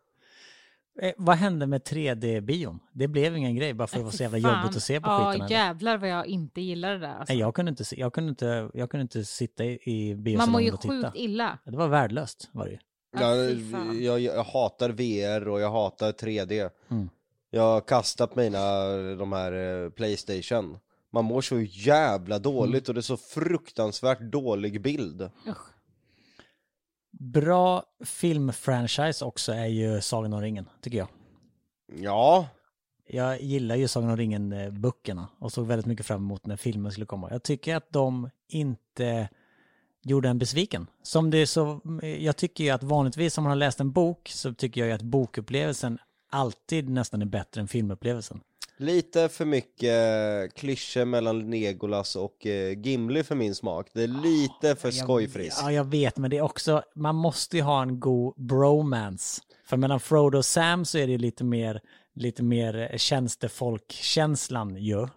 Eh, vad hände med 3D-bion? Det blev ingen grej bara för att det var så jävla Fan. jobbigt att se på Ja, skiten. eller? jävlar vad jag inte gillar det där. Alltså. Nej, jag kunde inte, jag kunde inte, jag kunde inte sitta i, i Man biosalongen mår ju och titta. sjukt illa. Det var värdelöst var det ju. Ja, Jag, jag, jag hatar VR och jag hatar 3D. Mm. Jag har kastat mina, de här eh, Playstation. Man mår så jävla dåligt och det är så fruktansvärt dålig bild. Usch. Bra filmfranchise också är ju Sagan om ringen, tycker jag. Ja, Jag gillar ju Sagan om ringen-böckerna och såg väldigt mycket fram emot när filmen skulle komma. Jag tycker att de inte gjorde en besviken. Som det är så, jag tycker ju att vanligtvis om man har läst en bok så tycker jag ju att bokupplevelsen alltid nästan är bättre än filmupplevelsen. lite för mycket klyschor mellan Legolas och eh, Gimli för min smak. Det är lite för skojfriskt. Ja, jag vet, men det är också, man måste ju ha en god bromance. För mellan Frodo och Sam så är det lite mer, lite mer tjänstefolk-känslan ju.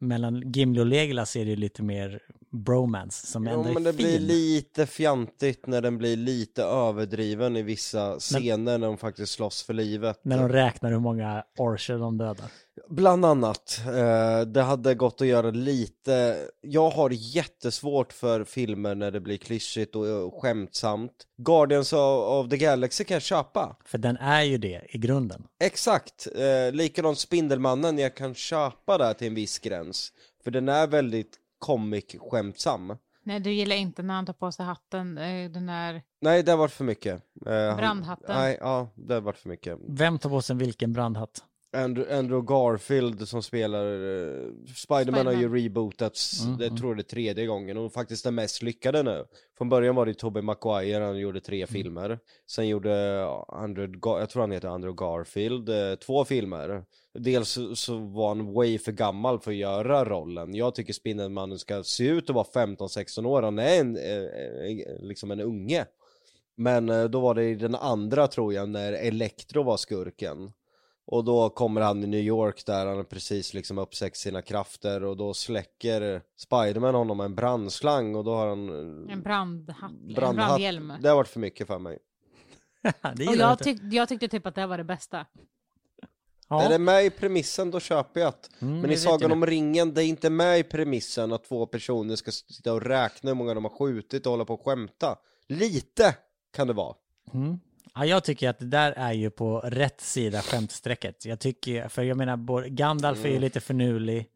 Mellan Gimli och Legolas är det lite mer bromance som Jo, ändå är men det blir fin. lite fjantigt när den blir lite överdriven i vissa scener när de faktiskt slåss för livet. När de räknar hur många orcher de dödar. Bland annat. Eh, det hade gått att göra lite, jag har jättesvårt för filmer när det blir klyschigt och, skämtsamt. Guardians of, the Galaxy kan jag köpa. För den är ju det i grunden. Exakt, eh, likadant Spindelmannen, jag kan köpa det till en viss gräns. För den är väldigt comic-skämtsam. Nej, du gillar inte när han tar på sig hatten, eh, den där... Nej, det har varit för mycket. Eh, han- Brandhatten. Nej, ja, det har varit för mycket. Vem tar på sig vilken brandhatt? Andrew, Andrew Garfield som spelar uh, Spiderman har ju rebootats, Mm, det mm. tror jag det är tredje gången och faktiskt den mest lyckade nu. Från början var det Tobey Maguire, han gjorde tre filmer. Sen gjorde Andrew, Gar- jag tror han heter Andrew Garfield, eh, två filmer. Dels så, var han way för gammal för att göra rollen. Jag tycker Spindelmannen ska se ut att vara 15-16 år, han är en, eh, liksom en unge. Men då var det i den andra tror jag, när Electro var skurken. Och då kommer han i New York där han har precis liksom uppsäckt sina krafter och då släcker Spiderman honom med en brandslang och då har han eh, En brandhatt, en brandhjälm. Det har varit för mycket för mig. det Och jag tyck, jag tyckte typ att det var det bästa. Ja. Är det med i premissen då köper jag det. Mm, Men i Sagan om ringen, det är inte med i premissen att två personer ska sitta och räkna hur många de har skjutit och hålla på och skämta. Lite kan det vara. Mm. Ja, jag tycker att det där är ju på rätt sida skämtstrecket. Jag tycker, för jag menar, både- Gandalf är ju Mm. lite finurlig.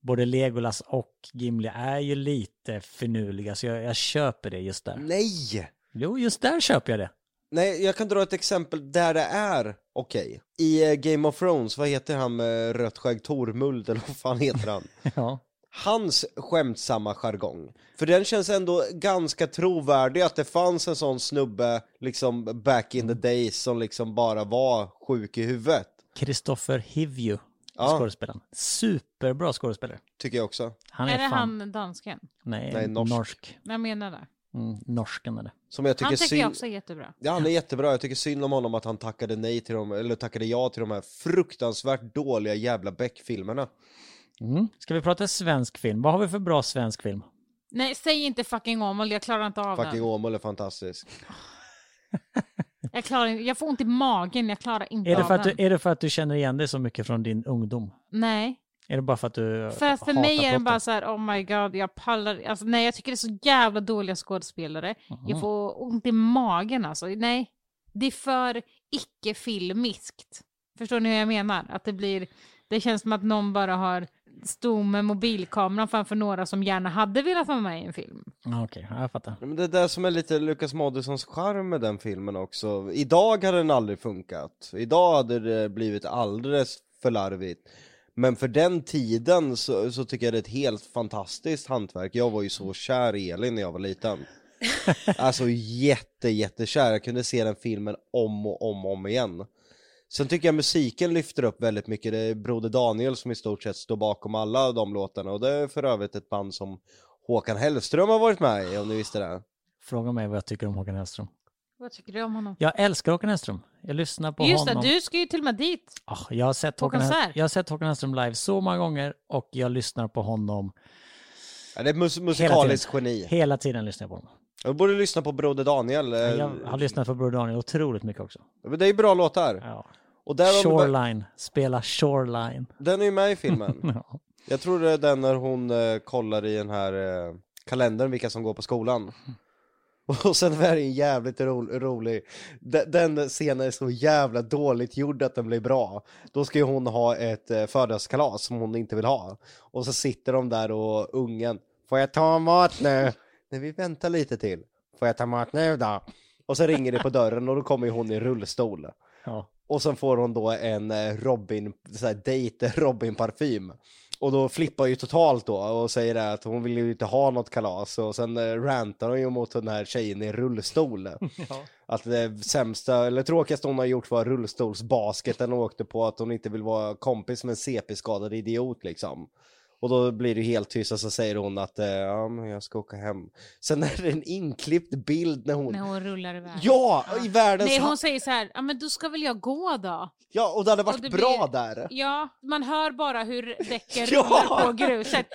Både Legolas och Gimli är ju lite finurliga, så jag, jag köper det just där. Nej! Jo, just där köper jag det. Nej, jag kan dra ett exempel där det är okej. I eh, Game of Thrones, vad heter han med rött skägg? Tormuld eller vad fan heter han? Ja. Hans skämtsamma jargong. För den känns ändå ganska trovärdig att det fanns en sån snubbe liksom back in the days som liksom bara var sjuk i huvudet. Kristoffer Hivju, Ja. skådespelaren. Superbra skådespelare. Tycker jag också. Han är är, det fan... han dansken? Nej, Nej, norsk. norsk. Jag menar det. Mm, norsken är det. Som jag tycker Han tycker synd... jag också är jättebra. Ja, han är jättebra. Jag tycker synd om honom att han tackade nej till dem, eller tackade ja till de här fruktansvärt dåliga jävla Beck-filmerna. Mm. Ska vi prata svensk film? Vad har vi för bra svensk film? Nej, säg inte fucking Åmål, jag klarar inte av Fucking den. Åmål är fantastisk. Jag, klarar, inte- jag får ont i magen, jag klarar inte Är det, av för att den. du, är det för att du känner igen dig så mycket från din ungdom? Nej, Är det bara för att du för att för hatar mig är den plotten? bara så här, oh my god, jag pallar, alltså nej jag tycker det är så jävla dåliga skådespelare. Jag får ont i magen alltså, nej. Det är för icke-filmiskt. Förstår ni hur jag menar? Att det blir, det känns som att någon bara har stod med mobilkameran framför några som gärna hade velat vara med i en film. Ja, Okej, ja, jag fattar. Men det är det som är lite Lukas Moodyssons charm med den filmen också. Idag hade den aldrig funkat. Idag hade det blivit alldeles för larvigt. Men för den tiden så, så tycker jag det är ett helt fantastiskt hantverk. Jag var ju så kär i Elin när jag var liten. Alltså jätte, jättekär. Jag kunde se den filmen om och om och om igen. Sen tycker jag musiken lyfter upp väldigt mycket. Det är Broder Daniel som i stort sett står bakom alla de låtarna. Och det är för övrigt ett band som Håkan Hellström har varit med i, om ni visste det. Fråga mig vad jag tycker om Håkan Hellström. Vad tycker du om honom? Jag älskar Håkan Hellström. Jag lyssnar på Just honom. det, du ska ju till och med dit. Ah, jag, har sett Håkan Hell- jag har sett Håkan Hellström live så många gånger och jag lyssnar på honom Ja, det är mus musikaliskt geni. hela tiden. lyssnar jag på honom. Jag borde lyssna på Broder Daniel. eh, Jag har lyssnat på Bror Daniel otroligt mycket också. Men Det är ju bra låtar. Ja. Och där Shoreline, spela Shoreline. den är ju med i filmen. Ja. Jag tror det är den när hon eh, kollar i den här eh, kalendern vilka som går på skolan. Och sen är det en jävligt ro rolig, den, den scenen är så jävla dåligt gjord att den blir bra. Då ska ju hon ha ett eh, födelsedagskalas som hon inte vill ha. Och så sitter de där och ungen, får jag ta mat nu? Nej vi väntar lite till. Får jag ta mat nu då? Och så ringer det på dörren och då kommer ju hon i rullstol. Ja. Och sen får hon då en eh, Robin, såhär date Robin-parfym. Och då flippar ju totalt då och säger att hon vill ju inte ha något kalas och sen eh, rantar hon ju mot den här tjejen i rullstol. Att det sämsta, eller tråkigaste hon har gjort var rullstolsbasketen och åkte på att hon inte vill vara kompis med en CP-skadad idiot liksom. Och då blir det helt tyst och så säger hon att eh, ja, men jag ska åka hem. Sen är det en inklippt bild när hon... När hon rullar iväg. Ja, i världens... Nej, hon säger så här, ja men då ska väl jag gå då? Ja, och det hade varit det bra blir- där. Ja, man hör bara hur däcken Ja! rullar på gruset.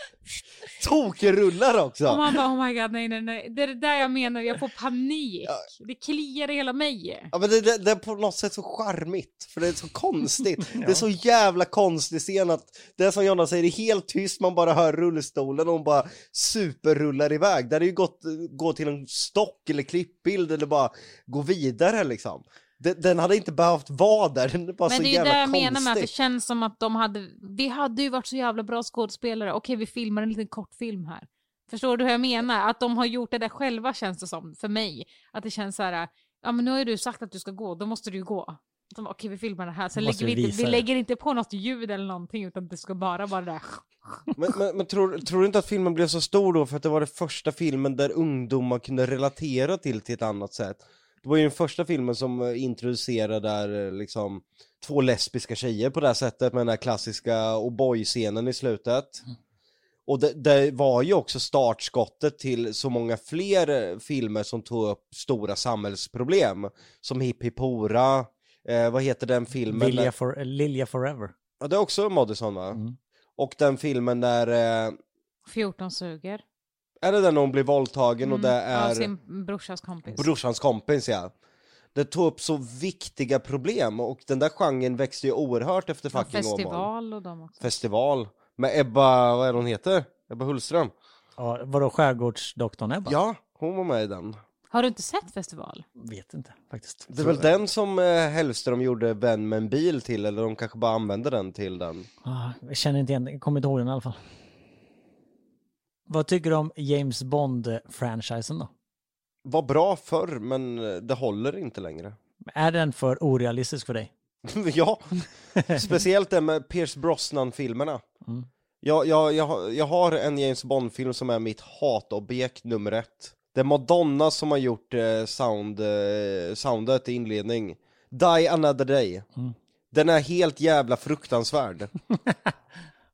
Tokrullar också! Och man bara oh my god nej nej nej. Det är det där jag menar, jag får panik. Ja. Det kliar i hela mig. Ja men det, det, det är på något sätt så charmigt, för det är så konstigt. Det är så jävla konstig scen att det är som Jonna säger, det är helt tyst, man bara hör rullstolen och hon bara superrullar iväg. Det hade ju gått gå till en stock eller klippbild eller bara gå vidare liksom. Den, den hade inte behövt vara där, den är bara Men så det är ju det jag menar med att det känns som att de hade, vi hade ju varit så jävla bra skådespelare, okej vi filmar en liten kortfilm här. Förstår du hur jag menar? Att de har gjort det där själva känns det som, för mig. Att det känns så här, ja men nu har ju du sagt att du ska gå, då måste du ju gå. De bara, Okej vi filmar det här, sen lägger vi, vi inte, vi lägger inte på något ljud eller någonting utan det ska bara vara det där. Men, men, men tror, tror du inte att filmen blev så stor då för att det var den första filmen där ungdomar kunde relatera till till ett annat sätt? Det var ju den första filmen som eh, introducerade där eh, liksom två lesbiska tjejer på det här sättet med den här klassiska O'boy-scenen i slutet. Och det, det var ju också startskottet till så många fler eh, filmer som tog upp stora samhällsproblem. Som Hipp Hipp Hora, eh, vad heter den filmen? Lilja, for, Lilja Forever. Ja, det är också Madison va? Mm. Och den filmen där, eh, 14 suger. är det den hon blir våldtagen och det Mm, Av är sin brorsas kompis. brorsans kompis ja. Det tog upp så viktiga problem och den där genren växte ju oerhört efter fucking Åmål. festival och de också. Festival. Med Ebba, vad är det hon heter? Ebba Hullström. Ja, vadå skärgårdsdoktorn Ebba? Ja, hon var med i den. Har du inte sett festival? Vet inte faktiskt. Det är väl den som eh, Hellström gjorde Vän med en bil till, eller de kanske bara använde den till den. Ah, jag känner inte igen jag kommer inte ihåg den i alla fall. Vad tycker du om James Bond-franchisen då? Var bra förr, men eh, det håller inte längre. Är den för orealistisk för dig? ja, speciellt det med Pierce Brosnan-filmerna. Mm. Jag, jag, jag, har- jag har en James Bond-film som är mitt hatobjekt nummer ett. Det är Madonna som har gjort eh, sound, eh, soundet i inledning. Die Another Day. Mm. Den är helt jävla fruktansvärd.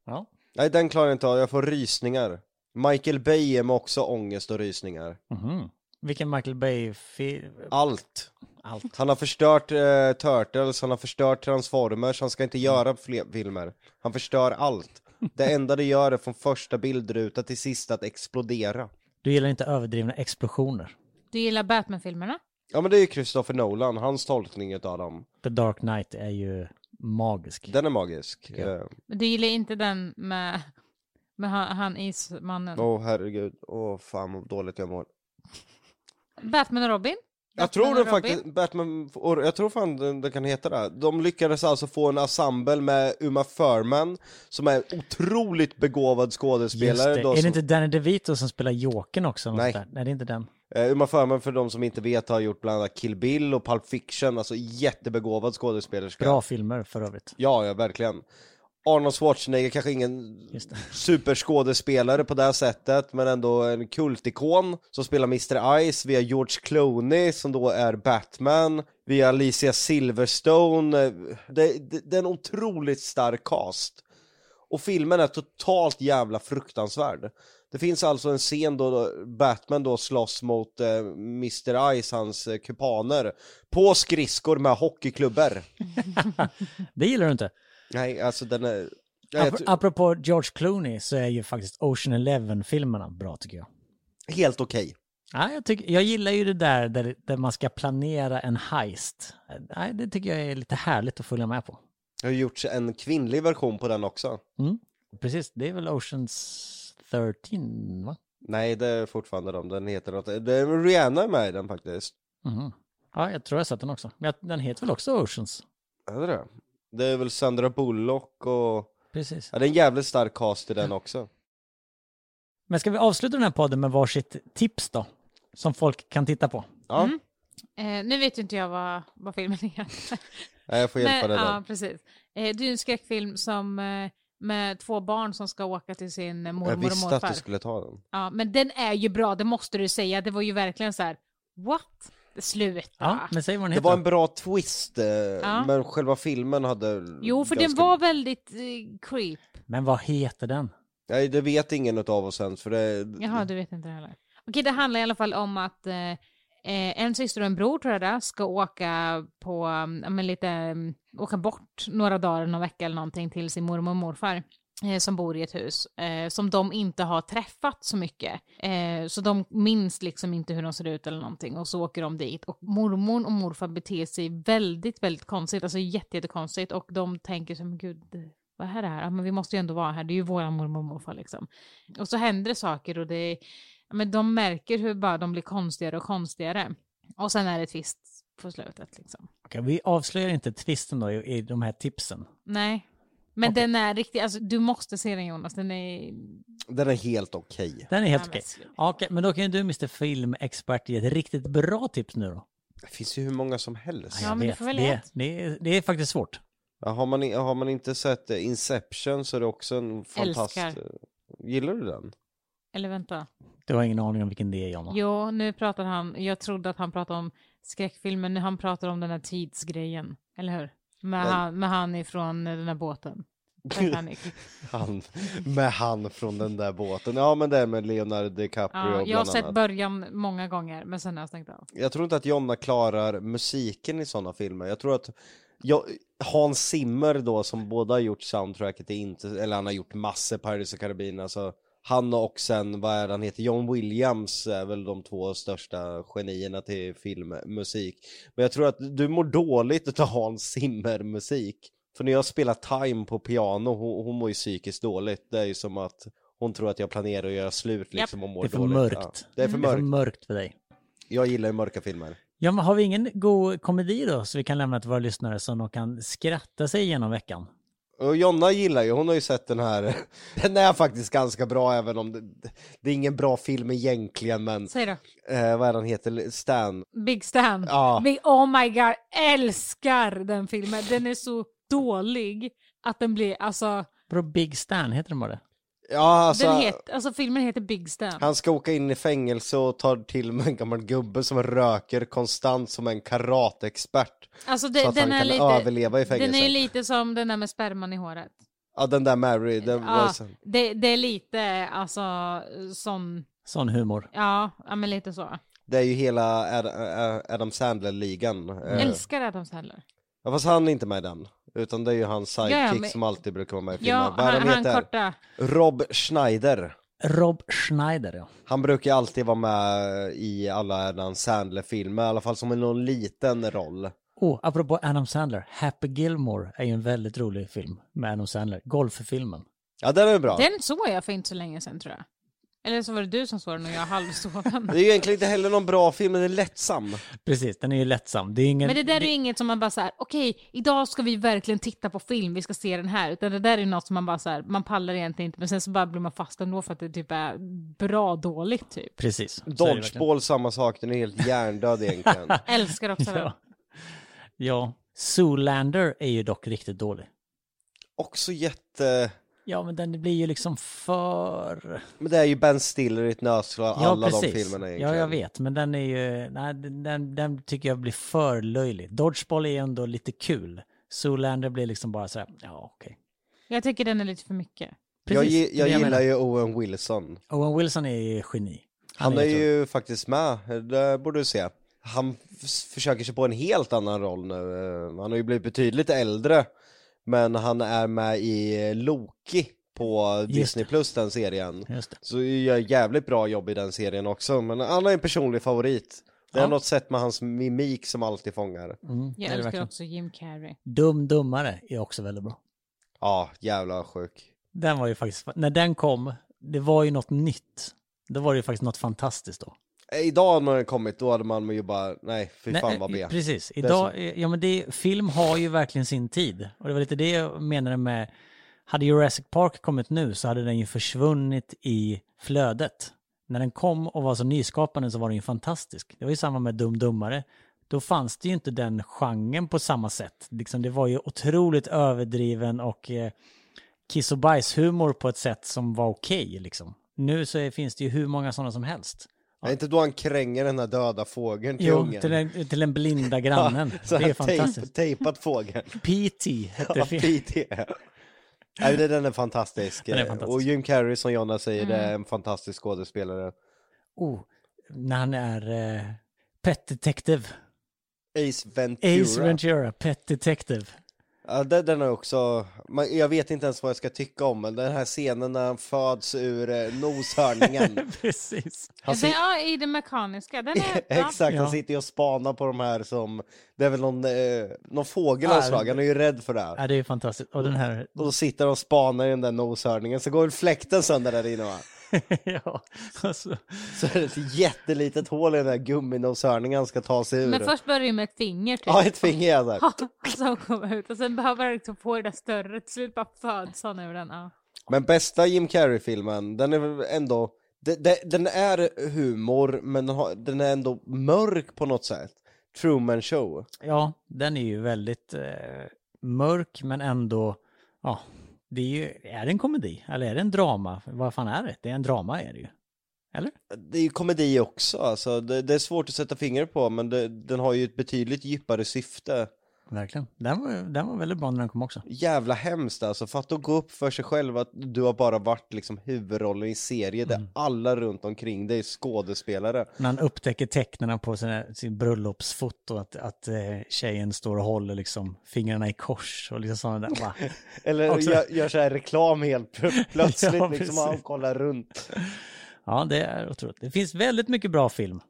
Ja. Nej, den klarar jag inte av, jag får rysningar. Michael Bay ger mig också ångest och rysningar. Mhm. Vilken Michael Bay-film? Allt. Allt. Han har förstört eh, Turtles, han har förstört Transformers, han ska inte göra fler filmer. Han förstör allt. Det enda det gör är från första bildruta till sista att explodera. Du gillar inte överdrivna explosioner? Du gillar Batman-filmerna? Ja men det är ju Christopher Nolan, hans tolkning av dem. The Dark Knight är ju magisk. Den är magisk. jag. Eh, Men du gillar inte den med, med han, han ismannen? Åh herregud, åh fan vad dåligt jag mår. Batman och Robin? Jag tror det faktiskt, Batman, jag tror fan det, det kan heta det. De lyckades alltså få en ensemble med Uma Thurman, som är en otroligt begåvad Just skådespelare. det. då Är det som- inte Danny DeVito som spelar Jokern också? Nej. där? Nej, det är inte den. Eh, Uma Thurman för de som inte vet har gjort bland annat Kill Bill och Pulp Fiction, alltså jättebegåvad skådespelerska. Bra filmer för övrigt. Ja, ja verkligen. Arnold Schwarzenegger kanske ingen superskådespelare på det här sättet, men ändå en kultikon som spelar Mr. Ice via George Clooney som då är Batman, via Alicia Silverstone. Det, det, det är en otroligt stark cast. Och filmen är totalt jävla fruktansvärd. Det finns alltså en scen då Batman då slåss mot eh, Mr. Ice, hans eh, kupaner, på skridskor med hockeyklubbor. Det gillar du inte. Nej, alltså den är... Jag Ap- apropå George Clooney så är ju faktiskt Ocean Eleven-filmerna bra tycker jag. helt okej. Ja, jag, tycker, jag gillar ju det där, där där man ska planera en heist. Nej, det tycker jag är lite härligt att följa med på. Det har gjorts en kvinnlig version på den också. Mm. Precis, det är väl Oceans 13 va? Nej, det är fortfarande de. Den heter något. Det är Rihanna med i den faktiskt. Mhm. Ja, jag tror jag har sett den också. Men den heter väl också Oceans? Är det det? Det är väl Sandra Bullock och... Precis. Ja, det är en jävligt stark cast i den också. Men ska vi avsluta den här podden med varsitt tips då? Som folk kan titta på. Ja, Mm. Eh, nu vet ju inte jag vad, vad filmen heter. Nej, jag får hjälpa dig ja, där. precis. Eh, det är en skräckfilm som, eh, med två barn som ska åka till sin mormor Jag och visste morfar. att du skulle ta den. Ja, men den är ju bra, det måste du säga. Det var ju verkligen så här, what? Sluta. Ja, men säg vad den Det heter. var en bra twist, eh, Ja. men själva filmen hade... Jo, för den ganska- var väldigt eh, creep. Men vad heter den? Nej, det vet ingen av oss ens, för det... Jaha, du vet inte heller. Okej, det handlar i alla fall om att eh, eh, en syster och en bror tror jag det är, ska åka på, ja, men lite, um, åka bort några dagar, någon vecka eller någonting till sin mormor och morfar. Eh, som bor i ett hus eh, som de inte har träffat så mycket. Eh, så de minns liksom inte hur de ser ut eller någonting och så åker de dit och mormor och morfar beter sig väldigt, väldigt konstigt, alltså jätte, jättekonstigt och de tänker men gud, vad är det här? Ja, men vi måste ju ändå vara här, det är ju våra mormor och morfar liksom. Och så händer det saker och det men de märker hur bara de blir konstigare och konstigare. Och sen är det twist på slutet liksom. Okej, vi avslöjar inte twisten då i, i de här tipsen. Nej. Men Okej. den är riktigt, alltså du måste se den Jonas, den är... Den är helt okej. Den är helt okej. Ja, Okej, men då kan ju du Mr. Filmexpert ge ett riktigt bra tips nu då. Det finns ju hur många som helst. Ja, jag men du får välja det, det, är, det är faktiskt svårt. Ja, har, man, har man inte sett eh, Inception så är det också en fantastisk... Älskar. Gillar du den? Eller vänta. Du har ingen aning om vilken det är, Jonna. Jo, nu pratar han, jag trodde att han pratade om skräckfilmen, nu han pratar om den här tidsgrejen. Eller hur? Med, han, med han ifrån den här båten. Han, med han från den där båten. Ja, men det är med Leonardo DiCaprio ja, jag har sett annat. början många gånger, men sen har jag stängt av. Jag tror inte att Jonna klarar musiken i sådana filmer. Jag tror att jag, Hans Zimmer då, som båda har gjort soundtracket, inte, eller han har gjort massor Pirates of Caribbean, alltså han och sen, vad är han heter, John Williams är väl de två största genierna till filmmusik. Men jag tror att du mår dåligt utav Hans Zimmer-musik. För när jag spelar Time på piano, hon, hon mår ju psykiskt dåligt. Det är ju som att hon tror att jag planerar att göra slut liksom och mår Det är för dåligt. mörkt. Ja, det är för Det är för mörkt. mörkt för dig. Jag gillar ju mörka filmer. Ja, men har vi ingen god komedi då, så vi kan lämna till våra lyssnare så de kan skratta sig igenom veckan? Och Jonna gillar ju, hon har ju sett den här, den är faktiskt ganska bra även om det, det är ingen bra film egentligen men, Säg då. eh, vad är den heter, Stan? Big Stan. Ja. Big, oh my god, älskar den filmen. Den är så dålig att den blir, alltså, Bro, Big Stan, heter den bara det? Ja alltså, den het, alltså filmen heter Big Stan. han ska åka in i fängelse och tar till med en gammal gubbe som röker konstant som en karateexpert. Alltså så det, att den han är kan lite, överleva i fängelset. den är ju lite som den där med sperman i håret. Ja den där Mary, den var Ja, så, det, det är lite, alltså, sån, Sån humor. ja, ja men lite så. det är ju hela Ad- Adam Sandler-ligan. Eh, Älskar Adam Sandler. Ja fast han är inte med i den. Utan det är ju hans sidekick Ja, men- som alltid brukar vara med i filmen. Ja, Vad han, han heter? korta. Rob Schneider. Rob Schneider, ja. Han brukar alltid vara med i alla Adam Sandler-filmer, i alla fall som en någon liten roll. Oh, apropå Adam Sandler, Happy Gilmore är ju en väldigt rolig film med Adam Sandler. Golffilmen. Ja den är bra. Den såg jag för inte så länge sedan tror jag. Eller så var det du som såg den och jag halvsov den. Det är ju egentligen inte heller någon bra film, men den är lättsam. Precis, den är ju lättsam. Det är ingen... Men det där är ju inget som man bara så här, okej, idag ska vi verkligen titta på film, vi ska se den här. Utan det där är ju något som man bara så här, man pallar egentligen inte, men sen så bara blir man fast ändå för att det typ är bra dåligt typ. Precis. Dodgeball, samma sak, den är helt hjärndöd egentligen. Älskar också den. Ja. ja. Zoolander är ju dock riktigt dålig. Också jätte... Ja, men den blir ju liksom för... Men det är ju Ben Stiller i ett nötskal, Ja, alla de precis. filmerna egentligen. Ja, jag vet, men den är ju... Nej, den, den, tycker jag blir för löjlig. Dodgeball är ändå lite kul. Zoolander blir liksom bara så här, ja okej. Jag tycker den är lite för mycket. Jag, Precis, gi- jag det gillar ju Owen Wilson. Owen Wilson är ju geni. Han är jätterolig. ju faktiskt med, det borde du se. Han försöker sig på en helt annan roll nu. Eh, Han har ju blivit betydligt äldre. Men han är med i Loki på Just Disney Plus den serien. Just det. Så gör jävligt bra jobb i den serien också. Men han är en personlig favorit. Det är Ja. något sätt med hans mimik som alltid fångar. Mm, det Jag älskar också Jim Carrey. Dum Dummare är också väldigt bra. Ja, jävla sjuk. Den var ju faktiskt, när den kom, det var ju något nytt. Då var det ju faktiskt något fantastiskt då. Eh, Idag när den kommit, då hade man ju bara, nej, fy Nej, fan vad eh, B. Precis. Idag, eh, ja men det, film har ju verkligen sin tid. Och det var lite det jag menade med, hade Jurassic Park kommit nu så hade den ju försvunnit i flödet. När den kom och var så nyskapande så var den ju fantastisk. Det var ju samma med Dum Dummare. Då fanns det ju inte den genren på samma sätt. Liksom, det var ju otroligt överdriven och eh, kiss och bajshumor på ett sätt som var okej liksom. Nu så är, finns det ju hur många sådana som helst. Är inte då han kränger den här döda fågeln till Jo, ungen? till den, till den blinda grannen. Så det är fantastiskt. Tejp, tejpat fågeln. PT hette Ja. PT. Nej, det- den är fantastisk. Den är fantastisk. Och Jim Carrey som Jonna säger, Mm. det är en fantastisk skådespelare. Oh, när han är eh, Pet Detective. Ace Ventura. Ace Ventura, Pet Detective. Ja, den, den är också, man, jag vet inte ens vad jag ska tycka om, men den här scenen när han föds ur eh, noshörningen. Precis. Han sit- ja, i det mekaniska. Den är, ja. Exakt, Ja. han sitter ju och spanar på de här som, det är väl någon, eh, någon fågel Ja, av slag, han är ju rädd för det här. Ja, det är fantastiskt. Och den här, Och då sitter han och spanar i den där noshörningen, så går väl fläkten sönder där inne va? ja, alltså, Så är det ett jättelitet hål i den där gumminoshörningen han ska ta sig ur. Men först börjar det med ett finger typ. Ja, ett finger är där. som kommer ut och sen behöver han liksom få det där större. Till slut bara föds han ur den. Ja. Men bästa Jim Carrey-filmen, den är väl ändå, det, det, den är humor, men den, har, den är ändå mörk på något sätt. Truman Show. ja, den är ju väldigt eh, mörk men ändå, ja, det är ju, är det en komedi? Eller är det en drama? Vad fan är det? Det är en drama är det ju. Eller? Det är ju komedi också, alltså. det, det är svårt att sätta fingret på, men det, den har ju ett betydligt djupare syfte. Verkligen. Den var, den var väldigt bra när den kom också. Jävla hemskt alltså, för att gå upp för sig själv att du har bara varit liksom huvudrollen i en serie där alla runt omkring dig är skådespelare. När han upptäcker tecknen på sin, sin bröllopsfoto, att, att eh, tjejen står och håller liksom fingrarna i kors och liksom sådana där. Eller Också- gör, gör så här reklam helt plö- plötsligt, Ja, liksom, och kollar runt. Ja, det är otroligt. Det finns väldigt mycket bra film.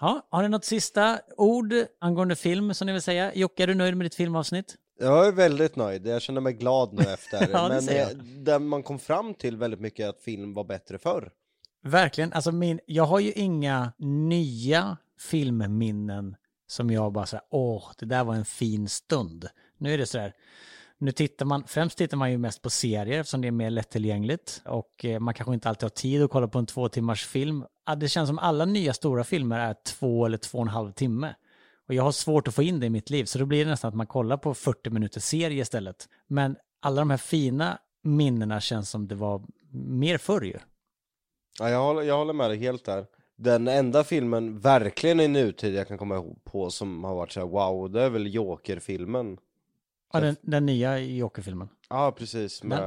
Ja, har ni något sista ord angående film som ni vill säga? Jocke, är du nöjd med ditt filmavsnitt? Jag är väldigt nöjd, jag känner mig glad nu efter. Ja, det men eh, där man kom fram till väldigt mycket att film var bättre förr. Verkligen. Alltså min, jag har ju inga nya filmminnen som jag bara säger, åh, det där var en fin stund. Nu är det så här, nu tittar man, främst tittar man ju mest på serier eftersom det är mer lättillgängligt och eh, man kanske inte alltid har tid att kolla på en två timmars film. Det känns som alla nya stora filmer är två eller två och en halv timme. Och jag har svårt att få in det i mitt liv, så då blir det nästan att man kollar på 40 minuters serie istället. Men alla de här fina minnena känns som det var mer förr ju. Ja, jag, håller, jag håller med dig helt där. Den enda filmen verkligen i nutid jag kan komma ihåg på som har varit så här wow, det är väl Joker-filmen. Ja, den, den nya Joker-filmen. Ja, precis, med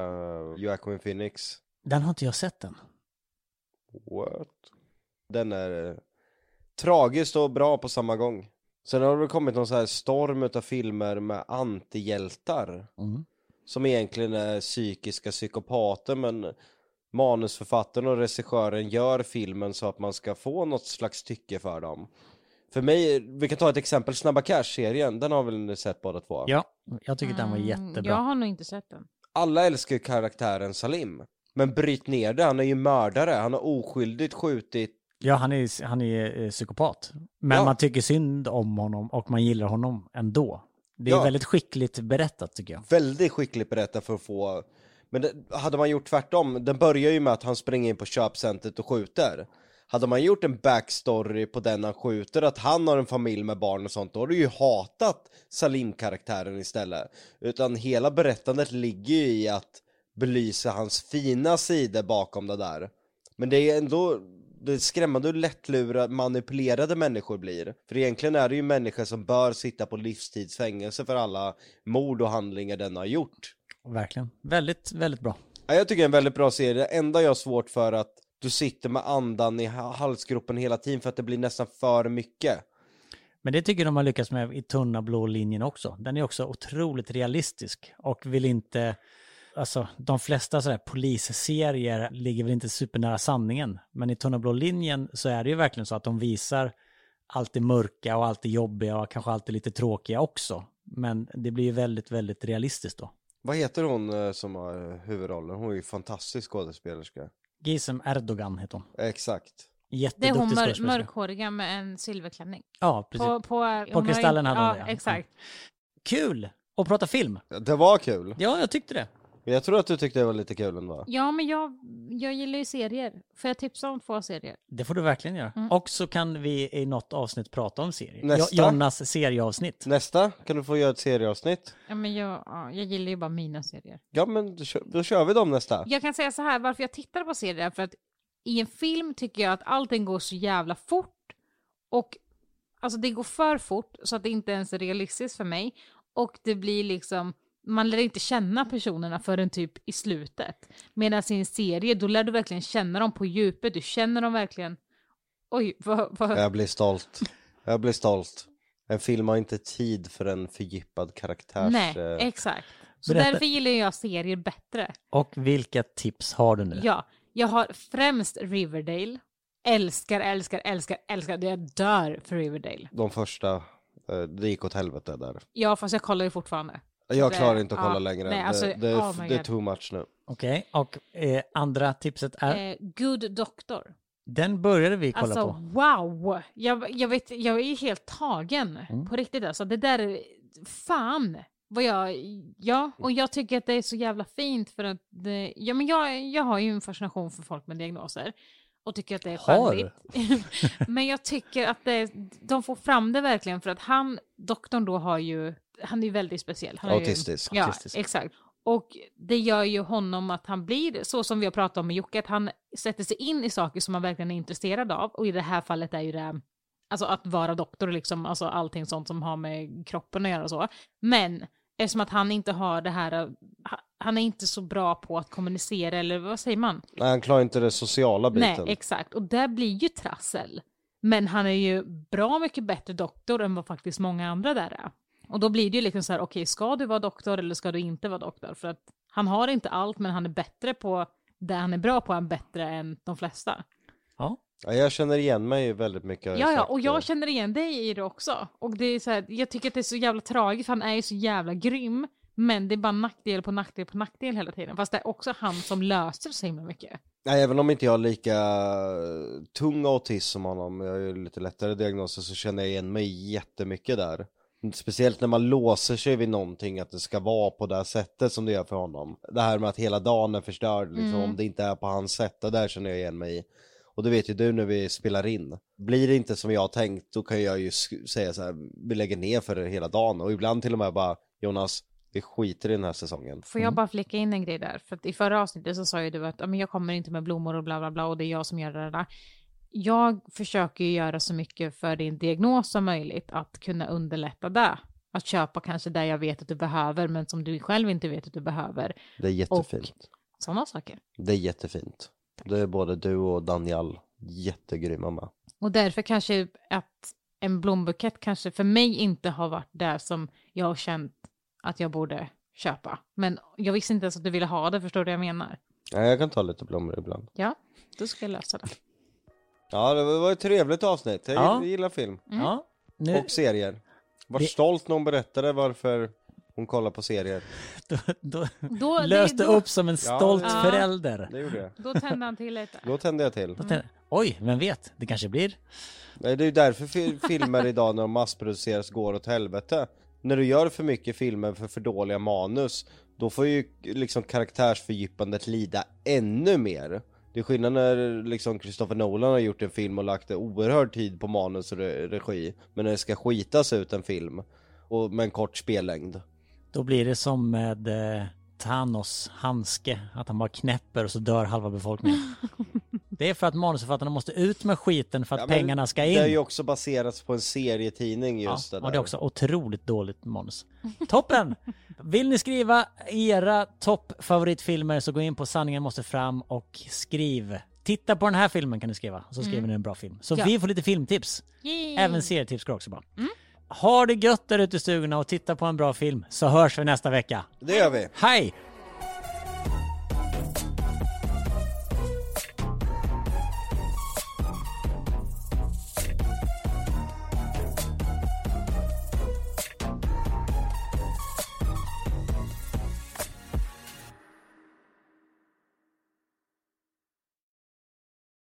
Joaquin Phoenix. Den har inte jag sett än. What? Den är eh, tragiskt och bra på samma gång. Sen har det väl kommit någon så här storm utav filmer med antihjältar. Mm. Som egentligen är psykiska psykopater men manusförfattaren och regissören gör filmen så att man ska få något slags tycke för dem. För mig, vi kan ta ett exempel, Snabba Cash-serien, den har väl ni sett båda två? Ja, jag tycker den var Mm, jättebra. Jag har nog inte sett den. Alla älskar ju karaktären Salim. Men bryt ner det, han är ju mördare, han har oskyldigt skjutit Ja, han är, han är eh, psykopat. Men Ja. man tycker synd om honom och man gillar honom ändå. Det är Ja. väldigt skickligt berättat tycker jag. väldigt skickligt berättat för att få Men det, hade man gjort tvärtom, den börjar ju med att han springer in på köpcentret och skjuter Hade man gjort en backstory på den han skjuter, att han har en familj med barn och sånt, då har du ju hatat Salim-karaktären istället Utan hela berättandet ligger ju i att belysa hans fina sidor bakom det där Men det är ändå det är skrämmande hur lättlurade, manipulerade människor blir. För egentligen är det ju människor som bör sitta på livstidsfängelse för alla mord och handlingar den har gjort. Verkligen. Väldigt, väldigt bra. Ja, Jag tycker det är en väldigt bra serie. Det enda jag har svårt för att du sitter med andan i ha- halsgropen hela tiden för att det blir nästan för mycket. Men det tycker de har lyckats med i tunna blå linjen också. Den är också otroligt realistisk och vill inte... Alltså, de flesta sådär polisserier ligger väl inte supernära sanningen. Men i tunna blå linjen så är det ju verkligen så att de visar allt det mörka och allt det jobbiga och kanske allt det lite tråkiga också. Men det blir ju väldigt, väldigt realistiskt då. Vad heter hon eh, som har eh, huvudrollen? Hon är ju fantastisk skådespelerska. Gisem Erdogan heter hon. Exakt. Det är hon mör mörkhåriga med en silverklänning. Ja, precis. På, på, har Kristallen hade hon ja, det, ja. exakt. Kul! att prata film. Det var kul. Ja, jag tyckte det. Jag tror att du tyckte det var lite kul ändå. Ja, men jag, jag gillar ju serier. Får jag tipsa om två serier? Det får du verkligen göra. Mm. Och så kan vi i något avsnitt prata om serier. Nästa. Jo- Jonas serieavsnitt. Nästa kan du få göra ett serieavsnitt. Ja, men jag, ja, jag gillar ju bara mina serier. Ja men då kör, då kör vi dem nästa. Jag kan säga så här, varför jag tittar på serier är för att i en film tycker jag att allting går så jävla fort och alltså det går för fort så att det inte ens är realistiskt för mig och det blir liksom man lär inte känna personerna förrän typ i slutet. Medan i en serie, då lär du verkligen känna dem på djupet. Du känner dem verkligen... Oj, vad... vad... Jag blir stolt. Jag blir stolt. En film har inte tid för en fördjupad karaktärs... Nej, eh, exakt. Så Berätta. därför gillar jag serier bättre. Och vilka tips har du nu? Ja, jag har främst Riverdale. Älskar, älskar, älskar, älskar. Jag dör för Riverdale. De första, eh, det gick åt helvete där. Ja, fast jag kollar ju fortfarande. Jag Det- klarar inte att kolla ja, längre. nej, alltså, det, det, oh det är too much nu. Okej, och eh, andra tipset är? Eh, Good Doctor. Den började vi kolla Alltså på. wow! Jag, jag, vet, jag är helt tagen. Mm. På riktigt alltså. Det där, är- fan vad jag, ja, och jag tycker att det är så jävla fint för att det, ja men jag, jag har ju en fascination för folk med diagnoser och tycker att det är Har? charmigt. men jag tycker att det, de får fram det verkligen för att han, doktorn då har ju, han är väldigt speciell. Han Autistisk. Ju, ja, Autistisk. exakt. Och det gör ju honom att han blir, så som vi har pratat om med Jocke, att han sätter sig in i saker som han verkligen är intresserad av. Och i det här fallet är ju det alltså att vara doktor, liksom, alltså allting sånt som har med kroppen att göra och så. Men eftersom att han inte har det här, ha- han är inte så bra på att kommunicera, eller vad säger man? Nej, han klarar inte det sociala Nej, biten. exakt. Och där blir ju trassel. Men han är ju bra mycket bättre doktor än vad faktiskt många andra där är. Och då blir det ju liksom så här, okej, ska du vara doktor eller ska du inte vara doktor? För att han har inte allt, men han är bättre på det han är bra på, är han bättre än de flesta. Ja. Ja, jag känner igen mig väldigt mycket. Ja, ja, och jag känner igen dig i det också. Och det är så här, jag tycker att det är så jävla tragiskt, han är ju så jävla grym. Men det är bara nackdel på nackdel på nackdel hela tiden. Fast det är också han som löser så himla mycket. Nej, även om inte jag har lika tung autism som honom, jag har ju lite lättare diagnoser, så känner jag igen mig jättemycket där. Speciellt när man låser sig vid någonting, att det ska vara på det här sättet som det gör för honom. Det här med att hela dagen är förstörd, liksom, Mm. om det inte är på hans sätt, det där känner jag igen mig i. Och det vet ju du när vi spelar in. Blir det inte som jag har tänkt, då kan jag ju säga så här, vi lägger ner för det hela dagen. Och ibland till och med bara, Jonas, vi skiter i den här säsongen. Får jag bara flika in en grej där? För att i förra avsnittet så sa ju du att "Ja, men jag kommer inte med blommor och bla bla bla och det är jag som gör det där. Jag försöker ju göra så mycket för din diagnos som möjligt att kunna underlätta det. Att köpa kanske det jag vet att du behöver men som du själv inte vet att du behöver. Det är jättefint. Sådana saker. Det är jättefint. Det är både du och Daniel jättegrymma med. Och därför kanske att en blombukett kanske för mig inte har varit det som jag har känt att jag borde köpa. Men jag visste inte ens att du ville ha det, förstår du vad jag menar? Ja, jag kan ta lite blommor ibland. Ja, då ska jag lösa det. Ja, det var ett trevligt avsnitt. Jag Ja. gillar film. ja. Nu, Och serier. Var Det- stolt när hon berättade varför hon kollar på serier. då, då, Då, löste det, då, upp som en stolt Ja. förälder. Det gjorde jag. Då tände han till lite. Då tände jag till. Då tänkte, Oj, vem vet? Det kanske blir. Nej, Det är ju därför fi- filmer idag när de massproduceras går åt helvete. När du gör för mycket filmer för för dåliga manus, då får ju liksom karaktärsfördjupandet lida ännu mer. Det är skillnad när liksom Christopher Nolan har gjort en film och lagt oerhörd tid på manus och re- regi, men när det ska skitas ut en film och med en kort spellängd. Då blir det som med eh, Thanos handske, att han bara knäpper och så dör halva befolkningen. det är för att manusförfattarna måste ut med skiten för att Ja, pengarna ska Det är ju in. också baserats på en serietidning Ja, just det där. och det är också otroligt dåligt manus. Toppen! Vill ni skriva era toppfavoritfilmer så gå in på Sanningen måste fram och skriv. Titta på den här filmen kan ni skriva, så skriver ni en bra film. Så Ja. vi får lite filmtips. Yay. Även serietips går också bra. Ha det gött där ute i stugorna och titta på en bra film så hörs vi nästa vecka. Det gör vi. Hej!